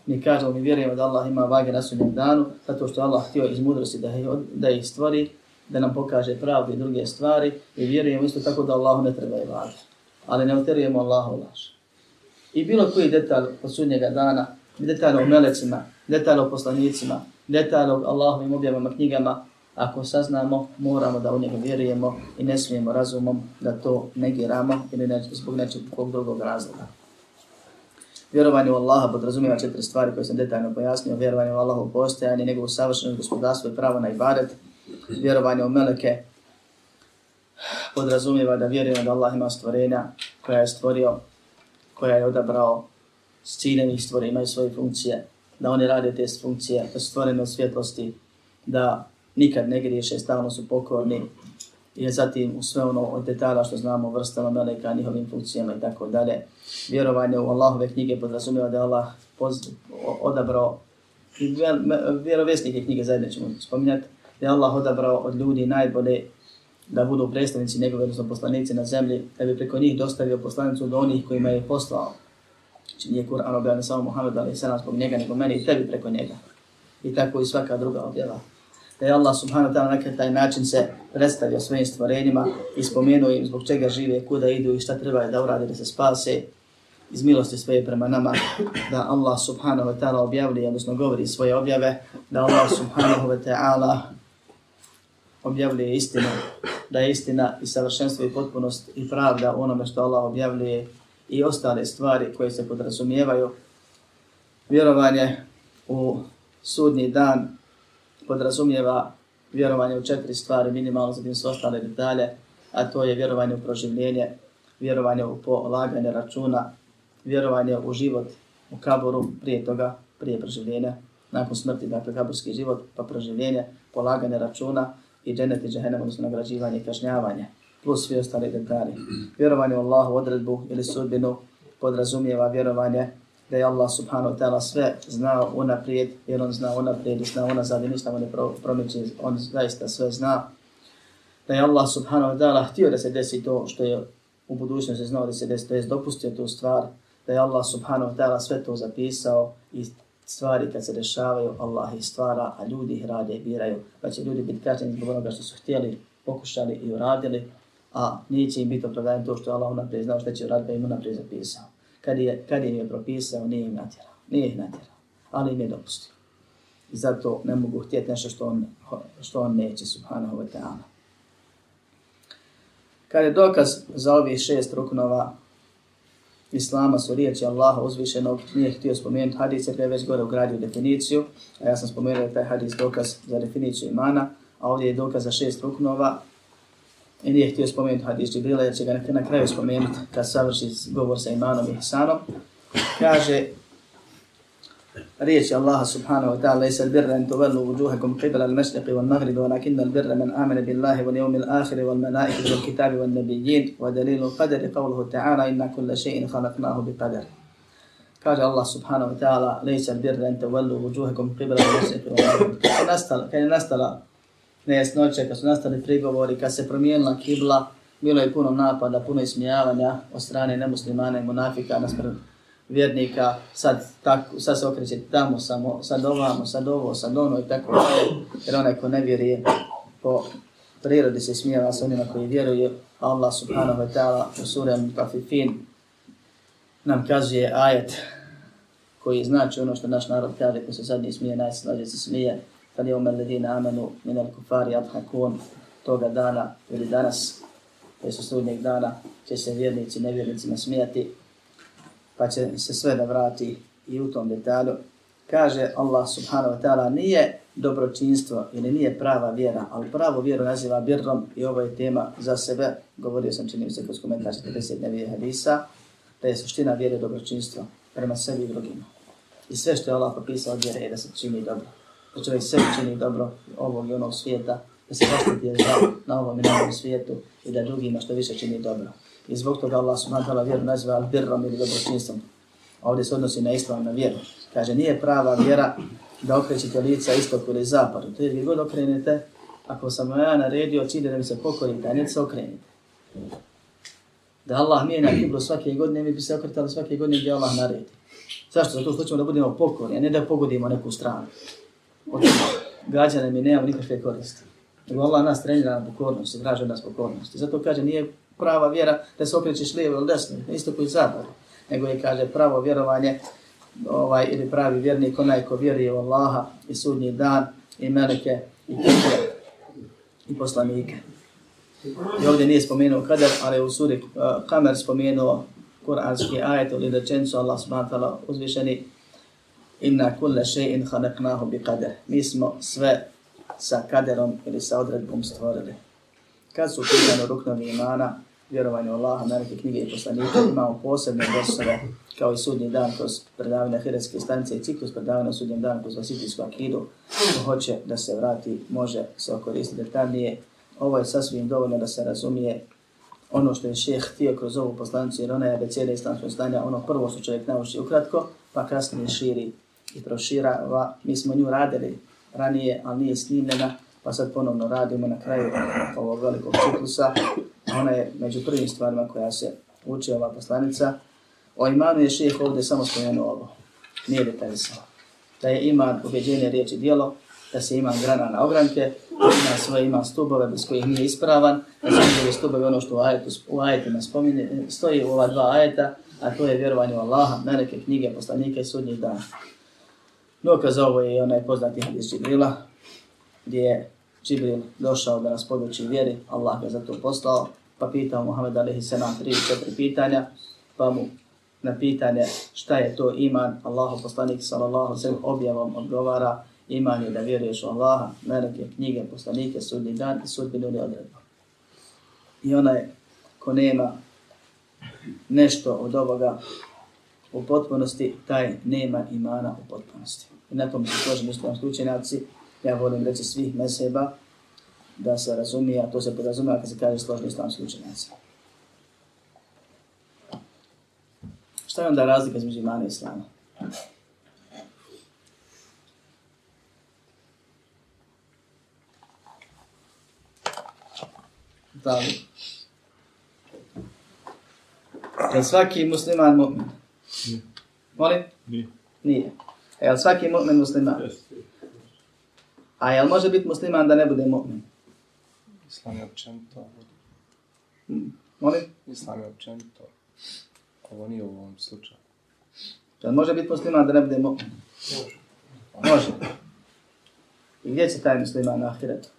Mi kažemo, mi vjerujemo da Allah ima vage na sudnjem danu, zato što Allah htio iz mudrosti da, da ih stvori, da nam pokaže pravdu i druge stvari i vjerujemo isto tako da Allahu ne treba i vage. Ali ne utjerujemo Allahu laž. I bilo koji detalj od sudnjega dana, detalj o melecima, detalj o poslanicima, detalj o Allahovim objavama knjigama, ako saznamo, moramo da u njega vjerujemo i ne smijemo razumom da to negiramo ili ne, zbog nečeg drugog razloga. Vjerovanje u Allaha podrazumijeva četiri stvari koje sam detaljno pojasnio. Vjerovanje u Allaha u postojanje, njegovu savršenu gospodarstvo i pravo na ibadet. Vjerovanje u meleke podrazumijeva da vjerujemo da Allah ima stvorenja koja je stvorio, koja je odabrao s ciljem ih stvore, imaju svoje funkcije, da oni rade te funkcije, da su stvorene od svjetlosti, da nikad ne griješe, stalno su pokorni i zatim u sve ono od detalja što znamo vrstama meleka, njihovim funkcijama i tako dalje. Vjerovanje u Allahove knjige podrazumijeva da je Allah poz, odabrao i vjerovjesnike knjige zajedno ćemo spominjati, da je Allah odabrao od ljudi najbolje da budu predstavnici njegove, odnosno poslanici na zemlji, da bi preko njih dostavio poslanicu do onih kojima je poslao. Znači nije Kur'an objavljen samo Muhammed, ali i nas zbog njega, nego meni i tebi preko njega. I tako i svaka druga objava da je Allah subhanahu wa ta'ala na taj način se predstavio svojim stvorenjima i spomenuo im zbog čega žive, kuda idu i šta treba da urade da se spase iz milosti svoje prema nama, da Allah subhanahu wa ta'ala objavlja, odnosno govori svoje objave, da Allah subhanahu wa ta'ala objavljuje istinu, da je istina i savršenstvo i potpunost i pravda onome što Allah objavljuje i ostale stvari koje se podrazumijevaju. Vjerovanje u sudnji dan podrazumijeva vjerovanje u četiri stvari, minimalno za tim su ostale detalje, a to je vjerovanje u proživljenje, vjerovanje u polaganje računa, vjerovanje u život u kaboru prije toga, prije proživljenja, nakon smrti, dakle kaburski život, pa proživljenje, polaganje računa i dženet i džehennem, odnosno nagrađivanje i kažnjavanje, plus svi ostali detalji. Vjerovanje u Allahu odredbu ili sudbinu podrazumijeva vjerovanje da je Allah subhanahu wa ta'ala sve znao unaprijed, jer on zna unaprijed i zna unazad i ništa mu ne promiče, on zaista sve zna. Da je Allah subhanahu wa ta'ala htio da se desi to što je u budućnosti znao da se desi, to je dopustio tu stvar, da je Allah subhanahu wa ta'ala sve to zapisao i stvari kad se dešavaju, Allah ih stvara, a ljudi ih rade i biraju. Pa će ljudi biti kaženi zbog onoga što su htjeli, pokušali i uradili, a neće im biti opravdajem to što je Allah unaprijed znao što će uraditi, pa im unaprijed zapisao kad je, kad je, je propisao, nije im natjerao. Nije ih natjerao, ali im je dopustio. I zato ne mogu htjeti nešto što on, što on neće, subhanahu wa ta'ala. Kad je dokaz za ovih šest ruknova Islama su riječi Allaha uzvišenog, nije htio spomenuti hadis, jer je već gore ugradio definiciju, a ja sam spomenuo taj hadis dokaz za definiciju imana, a ovdje je dokaz za šest ruknova, nije htio spomenuti hadis Džibrila, jer će ga na kraju spomenuti kad savrši govor sa imanom i ihsanom. Kaže, riječi Allaha subhanahu wa ta'ala, lejsa l-birra en tuvellu vujuhakum qibla al-mashriqi wal maghribi, wa lakinna l-birra man amene billahi wal yawmi l-akhiri wal malaikati wal kitabi wal nabijin, wa dalilu qadari qavluhu ta'ala, inna kulla še'in khalaqnahu bi qadar. Kaže Allah subhanahu wa ta'ala, lejsa l-birra en tuvellu vujuhakum qibla al-mashriqi wal maghribi. Kad je nastala nejasnoće, kad su nastali prigovori, kad se promijenila kibla, bilo je puno napada, puno ismijavanja od strane nemuslimana i monafika naspred vjernika, sad, tako, sad se okreće tamo samo, sad ovamo, sad ovo, sad ono i tako dalje, jer onaj ko ne vjeruje, po prirodi se smijeva sa onima koji vjeruju, Allah subhanahu wa ta'ala u surem Tafifin nam kazuje ajet koji znači ono što naš narod kaže, ko se sad ne smije, najslađe se smije, kad je umar ledina amenu min al kufari adhakun toga dana ili danas, to je sudnjeg dana, će se vjernici, nevjernici nasmijati, pa će se sve da vrati i u tom detalju. Kaže Allah subhanahu wa ta'ala, nije dobročinstvo ili nije prava vjera, ali pravo vjeru naziva birrom i ovo je tema za sebe. Govorio sam čini mi se kroz komentar 40 nevije hadisa, da je suština vjere dobročinstvo. prema sebi i drugima. I sve što je Allah popisao od vjere je da se čini dobro. Znači, da čovjek sve čini dobro ovog i onog svijeta, da se zaštiti zla na ovom i na ovom svijetu i da drugima što više čini dobro. I zbog toga Allah subhanahu wa ta'ala vjeru naziva al-birrom ili dobročinstvom. Ovdje se odnosi na islam, na vjeru. Kaže, nije prava vjera da okrećete lica istoku ili zapadu. To je gdje god okrenete, ako sam ja naredio cilje da mi se pokorite, a ne se okrenite. Da Allah mijenja kiblu svake godine, mi bi se okretali svake godine gdje Allah naredi. Zašto? Zato što ćemo da budemo pokorni, a ne da pogodimo neku stranu. Od gađane mi nemamo nikakve koristi. Nego Allah nas trenira na pokornost i nas pokornost. I zato kaže, nije prava vjera da se okrećeš lijevo ili desno, isto koji zapadu. Nego je, kaže, pravo vjerovanje ovaj, ili pravi vjernik, onaj ko vjeruje u Allaha i sudnji dan i meleke i kuće i poslanike. I ovdje nije spomenuo kader, ali u suri uh, Kamer spomenuo kuranski ajet ili rečenicu Allah subhanahu uzvišeni inna kulle še'in haneknahu bi kader. Mi smo sve sa kaderom ili sa odredbom stvorili. Kad su pitano ruknovi imana, vjerovanje u Allaha, na knjige i poslanike, imamo posebne dosove, kao i sudnji dan kroz predavanje Hiretske stanice i ciklus predavanja sudnjem dan kroz Vasitijsku akidu, ko hoće da se vrati, može se okoristiti detaljnije. Ovo je sasvim dovoljno da se razumije ono što je šeh htio kroz ovu poslanicu, jer ona je abeceda islamskog stanja, ono prvo što čovjek nauči ukratko, pa kasnije širi i proširava. Mi smo nju radili ranije, ali nije snimljena, pa sad ponovno radimo na kraju ovog velikog ciklusa. Ona je među prvim stvarima koja se uči ova poslanica. O imanu je šeh ovdje samo spomenuo ovo. Nije detaljisao. Da je iman ubeđenje riječi dijelo, da se ima grana na ogranke, da ima svoje ima stubove bez kojih nije ispravan, da se ima stubove ono što u, ajetu, u ajetima spomine, stoji u ova dva ajeta, a to je vjerovanje u Allaha, meleke, knjige, poslanike i sudnjih dana. Dokaz ovo je onaj poznati hadis Džibrila, gdje je Džibril došao da nas poduči vjeri, Allah ga za to poslao, pa pitao Muhammed alaihi sallam tri četiri pitanja, pa mu na pitanje šta je to iman, Allahu poslanik sallallahu sallam objavom odgovara, iman je da vjeruješ u Allaha, meleke, knjige, poslanike, sudni dan i sudbinu ili odredba. I onaj ko nema nešto od ovoga u potpunosti, taj nema imana u potpunosti. I na tom se složim islamski učenjaci, ja volim reći svih meseba, da se razumije, a to se podrazumije kad se kaže složni islamski učenjaci. Šta je onda razlika između imana i islama? Da li? Je svaki musliman mu'min? Nije. Molim? Nije. Nije. Je li svaki mu'min musliman? A jel može biti musliman da ne bude mu'min? Islam je općenito. Hmm. Molim? Islam je općenito. Ovo nije u ovom slučaju. Jel može biti musliman da ne bude mu'min? Može. I gdje će taj musliman na ahiretu?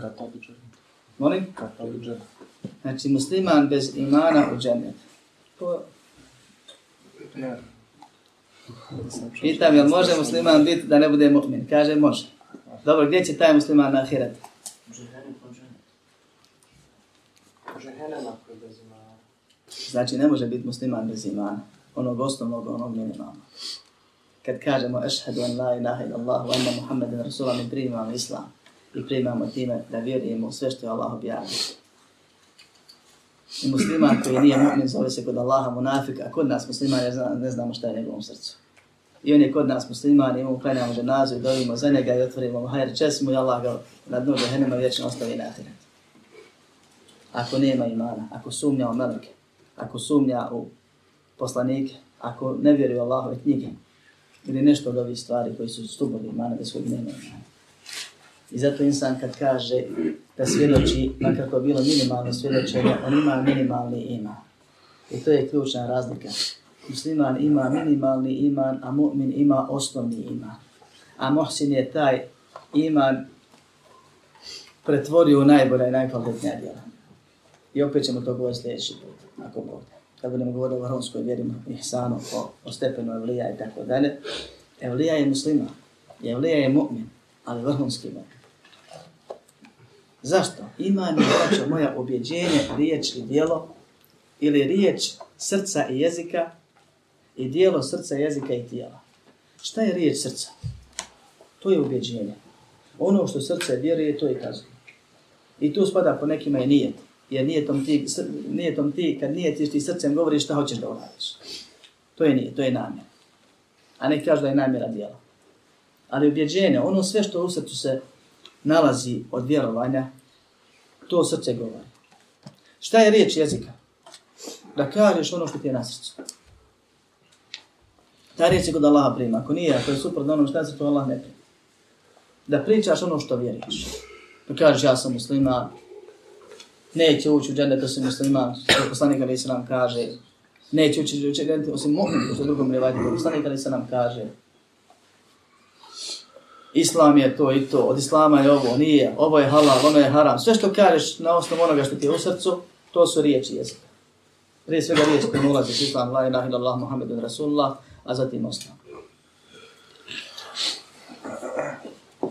Katoličan. Molim? Katoličan. Znači musliman bez imana u džennet. To Ne. Pitam, jel može musliman biti da ne bude mu'min? Kaže, može. Dobro, gdje će taj musliman na ahiret? Znači, ne može biti musliman bez imana. Onog osnovnog, onog minimalnog. Kad kažemo, ešhedu an la ilaha ila Allah, wa anna Muhammeden Rasulam, mi primamo islam. I primamo time da vjerujemo sve što je Allah objavio. I musliman koji nije mu'min zove se kod Allaha munafik, a kod nas musliman ne, zna, ne znamo šta je njegovom srcu. I on je kod nas musliman, i mu uklanjamo ženazu i dovimo za njega i otvorimo mu hajr česmu i Allah ga na dnu džahenema vječno ostavi na ahiret. Ako nema imana, ako sumnja u meleke, ako sumnja u poslanike, ako ne vjeruje Allahove knjige, ili nešto od ovih stvari koji su stubovi imana bez kojeg nema imana. I zato insan kad kaže da svjedoči, makako bilo minimalno svjedočenje, on ima minimalni iman. I to je ključna razlika. Musliman ima minimalni iman, a mu'min ima osnovni iman. A muhsin je taj iman pretvorio u najbolja i najkvalitetnija djela. I opet ćemo to govoriti sljedeći put, ako Bog Kad budemo govoriti o vrhunskoj vjeri, ihsanu, o, o stepenu evlija i tako dalje. Evlija je musliman, evlija je mu'min, ali vrhunski mu'min. Zašto? Iman je, braćo moja, objeđenje, riječ i dijelo ili riječ srca i jezika i dijelo srca, jezika i tijela. Šta je riječ srca? To je objeđenje. Ono što srce vjeruje, to je kazuje. I tu spada po nekima i nijet. Jer nijetom ti, nijetom ti kad nijetiš ti srcem govoriš šta hoćeš da uradiš. To je nije, to je namjer. A ne kažu da je namjera dijela. Ali objeđenje, ono sve što u srcu se nalazi od vjerovanja, to srce govori. Šta je riječ jezika? Da kažeš ono što ti je na srcu. Ta riječ je kod Allaha prima. Ako nije, ako je suprotno onom što se srcu, Allah ne prima. Da pričaš ono što vjeriš. Da kažeš ja sam musliman, neće ući u džene, to si musliman, što poslanik Ali se nam kaže, neće ući u džene, osim mu'min, što drugom rivajte, poslanik Ali se nam kaže, Islam je to i to, od Islama je ovo, nije, ovo je halal, ono je haram. Sve što kažeš na osnovu onoga što ti je u srcu, to su riječi jezika. Prije svega riječ koje ulazi u Islam, la ilaha illallah, Muhammedun Rasulullah, a zatim osnovu.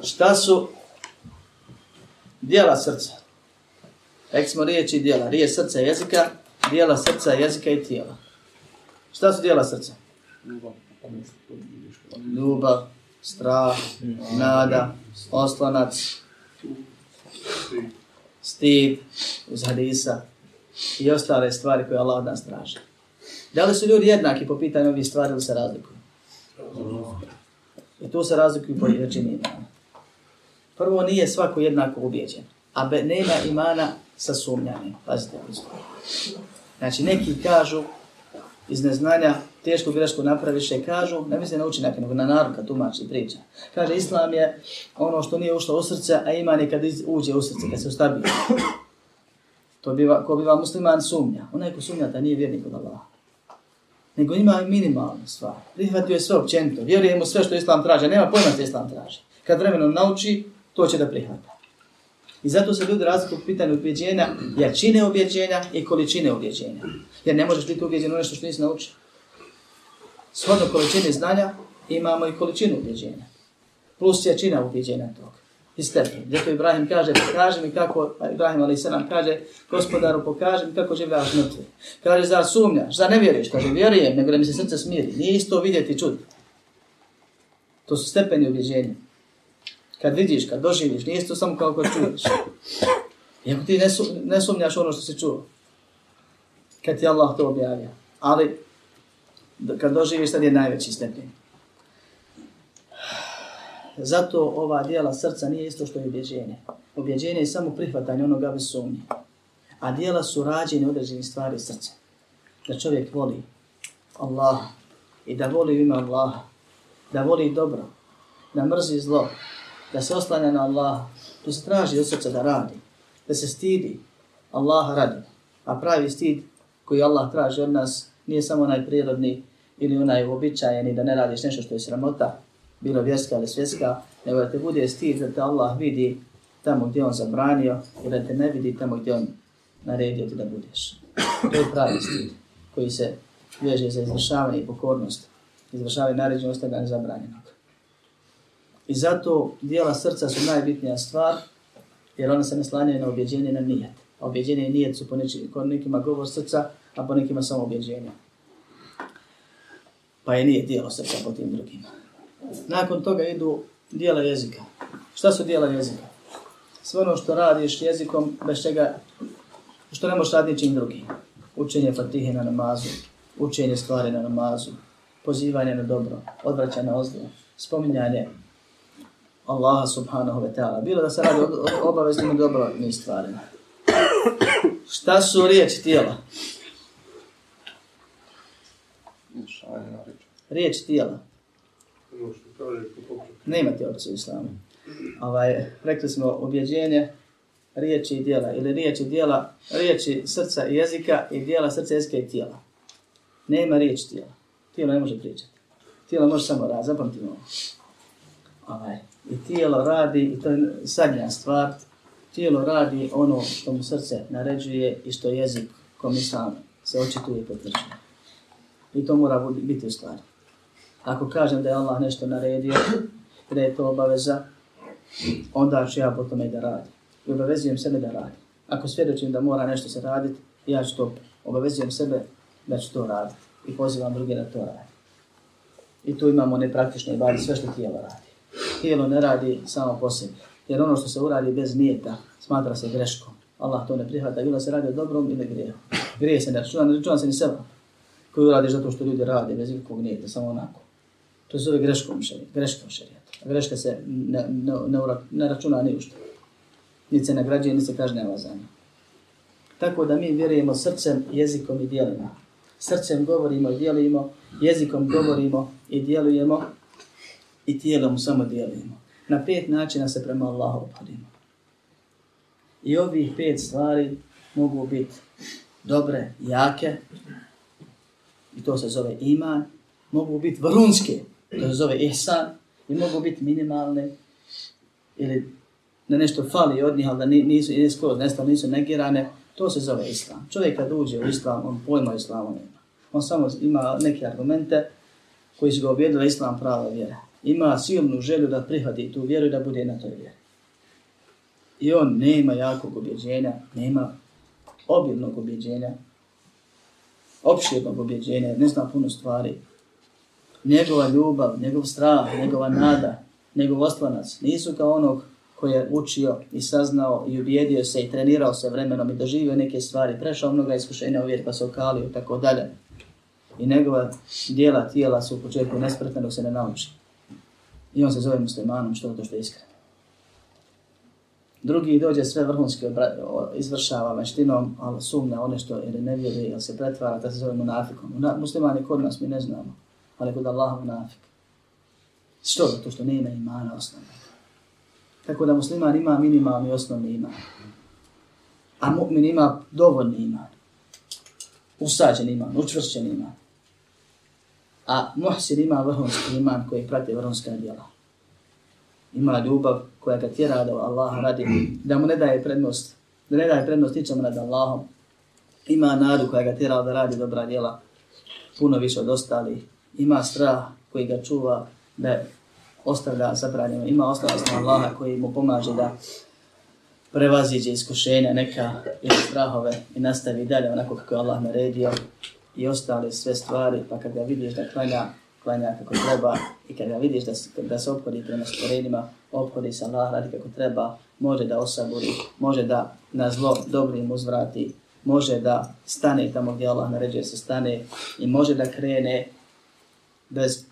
Šta su dijela srca? Rekli smo riječi i dijela. Riječ srca i jezika, dijela srca, jezika i tijela. Šta su dijela srca? Ljubav, strah, nada, oslonac, stid, iz hadisa i ostale stvari koje Allah od nas traži. Da li su ljudi jednaki po pitanju ovih stvari ili se razlikuju? I tu se razlikuju po većini imana. Prvo, nije svako jednako ubijeđen, a be, nema imana sa sumnjanjem. Pazite, Znači, neki kažu iz neznanja tešku grešku napraviš i kažu, ne misli na učinak, nego na naruka tumači priča. Kaže, islam je ono što nije ušlo u srce, a iman je kad uđe u srce, kad se ustabili. To biva, ko biva musliman sumnja. Onaj ko sumnja, ta nije vjernik od Allaha. Nego ima minimalnu stvar. Prihvatio je sve općenito. Vjeruje mu sve što islam traže. Nema pojma što islam traži. Kad vremenom nauči, to će da prihvata. I zato se ljudi razliku u pitanju ubjeđenja, jačine ubjeđenja i količine ubjeđenja. Jer ne možeš biti ubjeđen u nešto što nisi naučio. Shodno količini znanja imamo i količinu ubjeđenja. Plus jačina ubjeđenja toga. I stepen. Zato Ibrahim kaže, pokaži mi kako, Ibrahim ali se nam kaže, gospodaru, pokaži mi kako življaš mrtvi. Kaže, zar sumnjaš, zar ne vjeruješ? Kaže, vjerujem, nego da mi se srce smiri. Nije isto vidjeti čud. To su stepeni ubjeđenja. Kad vidiš, kad doživiš, nije isto samo kao kad čuješ. Iako ti ne, su, ne sumnjaš ono što si čuo. Kad ti Allah to objavio. Ali, kad doživiš, tad je najveći stepen. Zato ova dijela srca nije isto što je objeđenje. Objeđenje je samo prihvatanje onoga bez sumnje. A dijela su rađene određenih stvari srca. Da čovjek voli Allah i da voli ime Allah, da voli dobro, da mrzi zlo, da se oslanja na Allah, to se traži od srca da radi, da se stidi Allah radi. A pravi stid koji Allah traži od nas nije samo onaj prirodni ili onaj običajeni da ne radiš nešto što je sramota, bilo vjerska ili svjetska, nego da te bude stid da te Allah vidi tamo gdje on zabranio i da te ne vidi tamo gdje on naredio ti da budeš. To je pravi stid koji se veže za izvršavanje i pokornost. Izvršavanje naređenja ostavljanja zabranjenog. I zato dijela srca su najbitnija stvar, jer ona se naslanjaju na objeđenje na nijet. A objeđenje i nijet su po nekima govor srca, a po nekima samo objeđenja. Pa je nije dijelo srca po tim drugima. Nakon toga idu dijela jezika. Šta su dijela jezika? Sve ono što radiš jezikom, bez čega, što ne možeš raditi čim drugim. Učenje fatihe na namazu, učenje stvari na namazu, pozivanje na dobro, odvraćanje na ozlo, spominjanje Allaha subhanahu wa ta'ala. Bilo da se radi o obaveznim i dobrovnim stvarima. Šta su riječi tijela? Riječ tijela. Ne imate opciju u islamu. Ovaj, rekli smo objeđenje riječi i dijela. Ili riječi dijela, riječi srca i jezika i dijela srca, jezika i tijela. Nema riječi tijela. Tijelo ne može pričati. Tijelo može samo raditi. Zapamtimo ovo. Ovaj i tijelo radi, i to je sadnja stvar, tijelo radi ono što mu srce naređuje i što jezik kom sam se očituje i potvrđuje. I to mora biti u stvari. Ako kažem da je Allah nešto naredio, da je to obaveza, onda ću ja potom tome da radim. I obavezujem sebe da radim. Ako svjedočim da mora nešto se raditi, ja ću to obavezujem sebe da ću to raditi i pozivam druge da to radi. I tu imamo nepraktične bari sve što tijelo radi. Tijelo ne radi samo po sebi. Jer ono što se uradi bez nijeta smatra se greškom. Allah to ne prihvata, bilo se radi o dobrom ili grijehu. Grije se ne računa, ne računa se ni seba koju radiš zato što ljudi rade bez ikakvog nijeta, samo onako. To se zove greškom šarijet, greškom šarijet. A greška se ne, ne, ne, ne računa ni ušto. Ni se nagrađuje, ni se kažnjava za nje. Tako da mi vjerujemo srcem, jezikom i dijelima. Srcem govorimo i dijelimo, jezikom govorimo i djelujemo i tijelom samo djelujemo. Na pet načina se prema Allahu obhodimo. I ovih pet stvari mogu biti dobre, jake, i to se zove iman, mogu biti vrunske, to se zove ihsan, i mogu biti minimalne, ili da nešto fali od njih, ali da nisu, nisu skoro nestalo, nisu negirane, to se zove islam. Čovjek kad uđe u islam, on pojma islamu nema. On samo ima neke argumente koji su ga objedili islam prava vjera. Ima silnu želju da prihvati tu vjeru i da bude na toj vjeri. I on nema jakog objeđenja, nema obilnog objeđenja, opširnog objeđenja, ne zna puno stvari. Njegova ljubav, njegov strah, njegova nada, njegov oslanac nisu kao onog koji je učio i saznao i ubijedio se i trenirao se vremenom i doživio neke stvari, prešao mnoga iskušenja u vjeri pa se okalio i tako dalje. I njegova dijela tijela su u početku nespretne dok se ne nauči. I on se zove muslimanom što to što je iskreno. Drugi dođe sve vrhunski izvršava meštinom, ali sumnja one što ili ne vjeruje ili se pretvara, da se zove munafikom. Muslimani kod nas mi ne znamo, ali kod Allaha munafik. Što? Zato što nema imana osnovna. Tako da musliman ima minimalni osnovni iman. A mu'min ima dovoljni iman. Usađen iman, učvršćen iman. A muhsin ima vrhunski iman koji prati vrhunska djela. Ima ljubav koja ga tjera da Allah radi, da mu ne daje prednost, da ne daje prednost ničemu nad Allahom. Ima nadu koja ga tjera da radi dobra djela, puno više od ostalih. Ima strah koji ga čuva da ostavlja zabranjeno. Ima ostavlja Allaha koji mu pomaže da prevaziđe iskušenja neka ili strahove i nastavi dalje onako kako je Allah naredio i ostale sve stvari, pa kad ga vidiš da klanja, klanja kako treba i kad vidiš da, da se obhodi prema stvorenima, obhodi se Allah radi kako treba, može da osaburi, može da na zlo dobrim uzvrati, može da stane tamo gdje Allah naređuje se stane i može da krene bez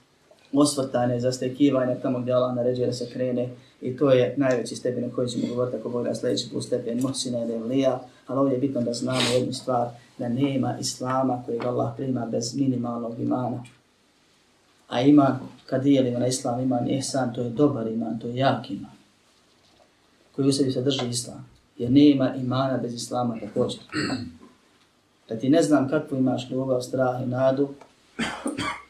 osvrtane, zastekivanja tamo gdje Allah naređuje da se krene i to je najveći stepen na koji ćemo govoriti ako Bog da sljedeći put stepen Mohsina ili Evlija, ali ovdje je bitno da znamo jednu stvar, da nema Islama koji Allah prima bez minimalnog imana. A iman, kad dijelimo na Islam, iman ihsan, to je dobar iman, to je jak iman, koji u sebi sadrži Islam. Jer nema imana bez Islama također. Da ti ne znam kakvu imaš ljubav, strah i nadu,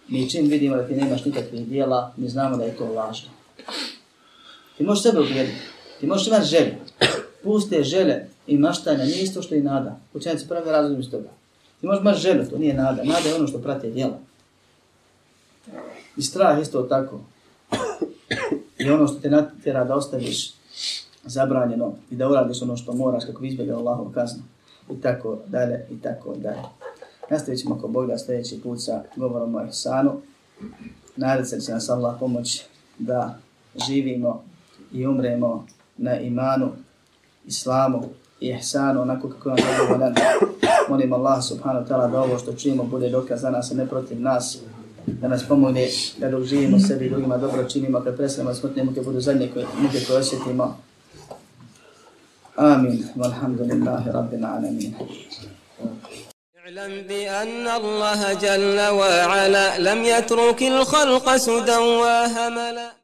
mi čim vidimo da ti nemaš nikakvih dijela, mi znamo da je to lažno. Ti možeš sebe ubijediti, ti možeš imati želje. Puste žele i maštanja nije isto što i nada. Učenici pravi razum iz toga. Ti možeš imati želju, to nije nada. Nada je ono što prate djela. I strah isto tako. I ono što te natjera da ostaviš zabranjeno i da uradiš ono što moraš kako bi izbjegao Allahov kaznu. I tako dalje, i tako dalje. Nastavit ćemo ako Bog da sljedeći put sa govorom o Ihsanu. Nadat se da će nas Allah pomoć da živimo i umremo na imanu, islamu i ihsanu, onako kako je on zadovoljan. Molim Allah subhanahu ta'ala da ovo što čujemo bude dokaz za nas, a ne protiv nas. Da nas pomogne da dok živimo sebi i drugima dobro činimo, kad prestanemo smrtne muke budu zadnje koje, muke koje osjetimo. Amin. Walhamdulillahi rabbil alamin. اعلم بأن الله جل وعلا لم يترك الخلق سدى وهملا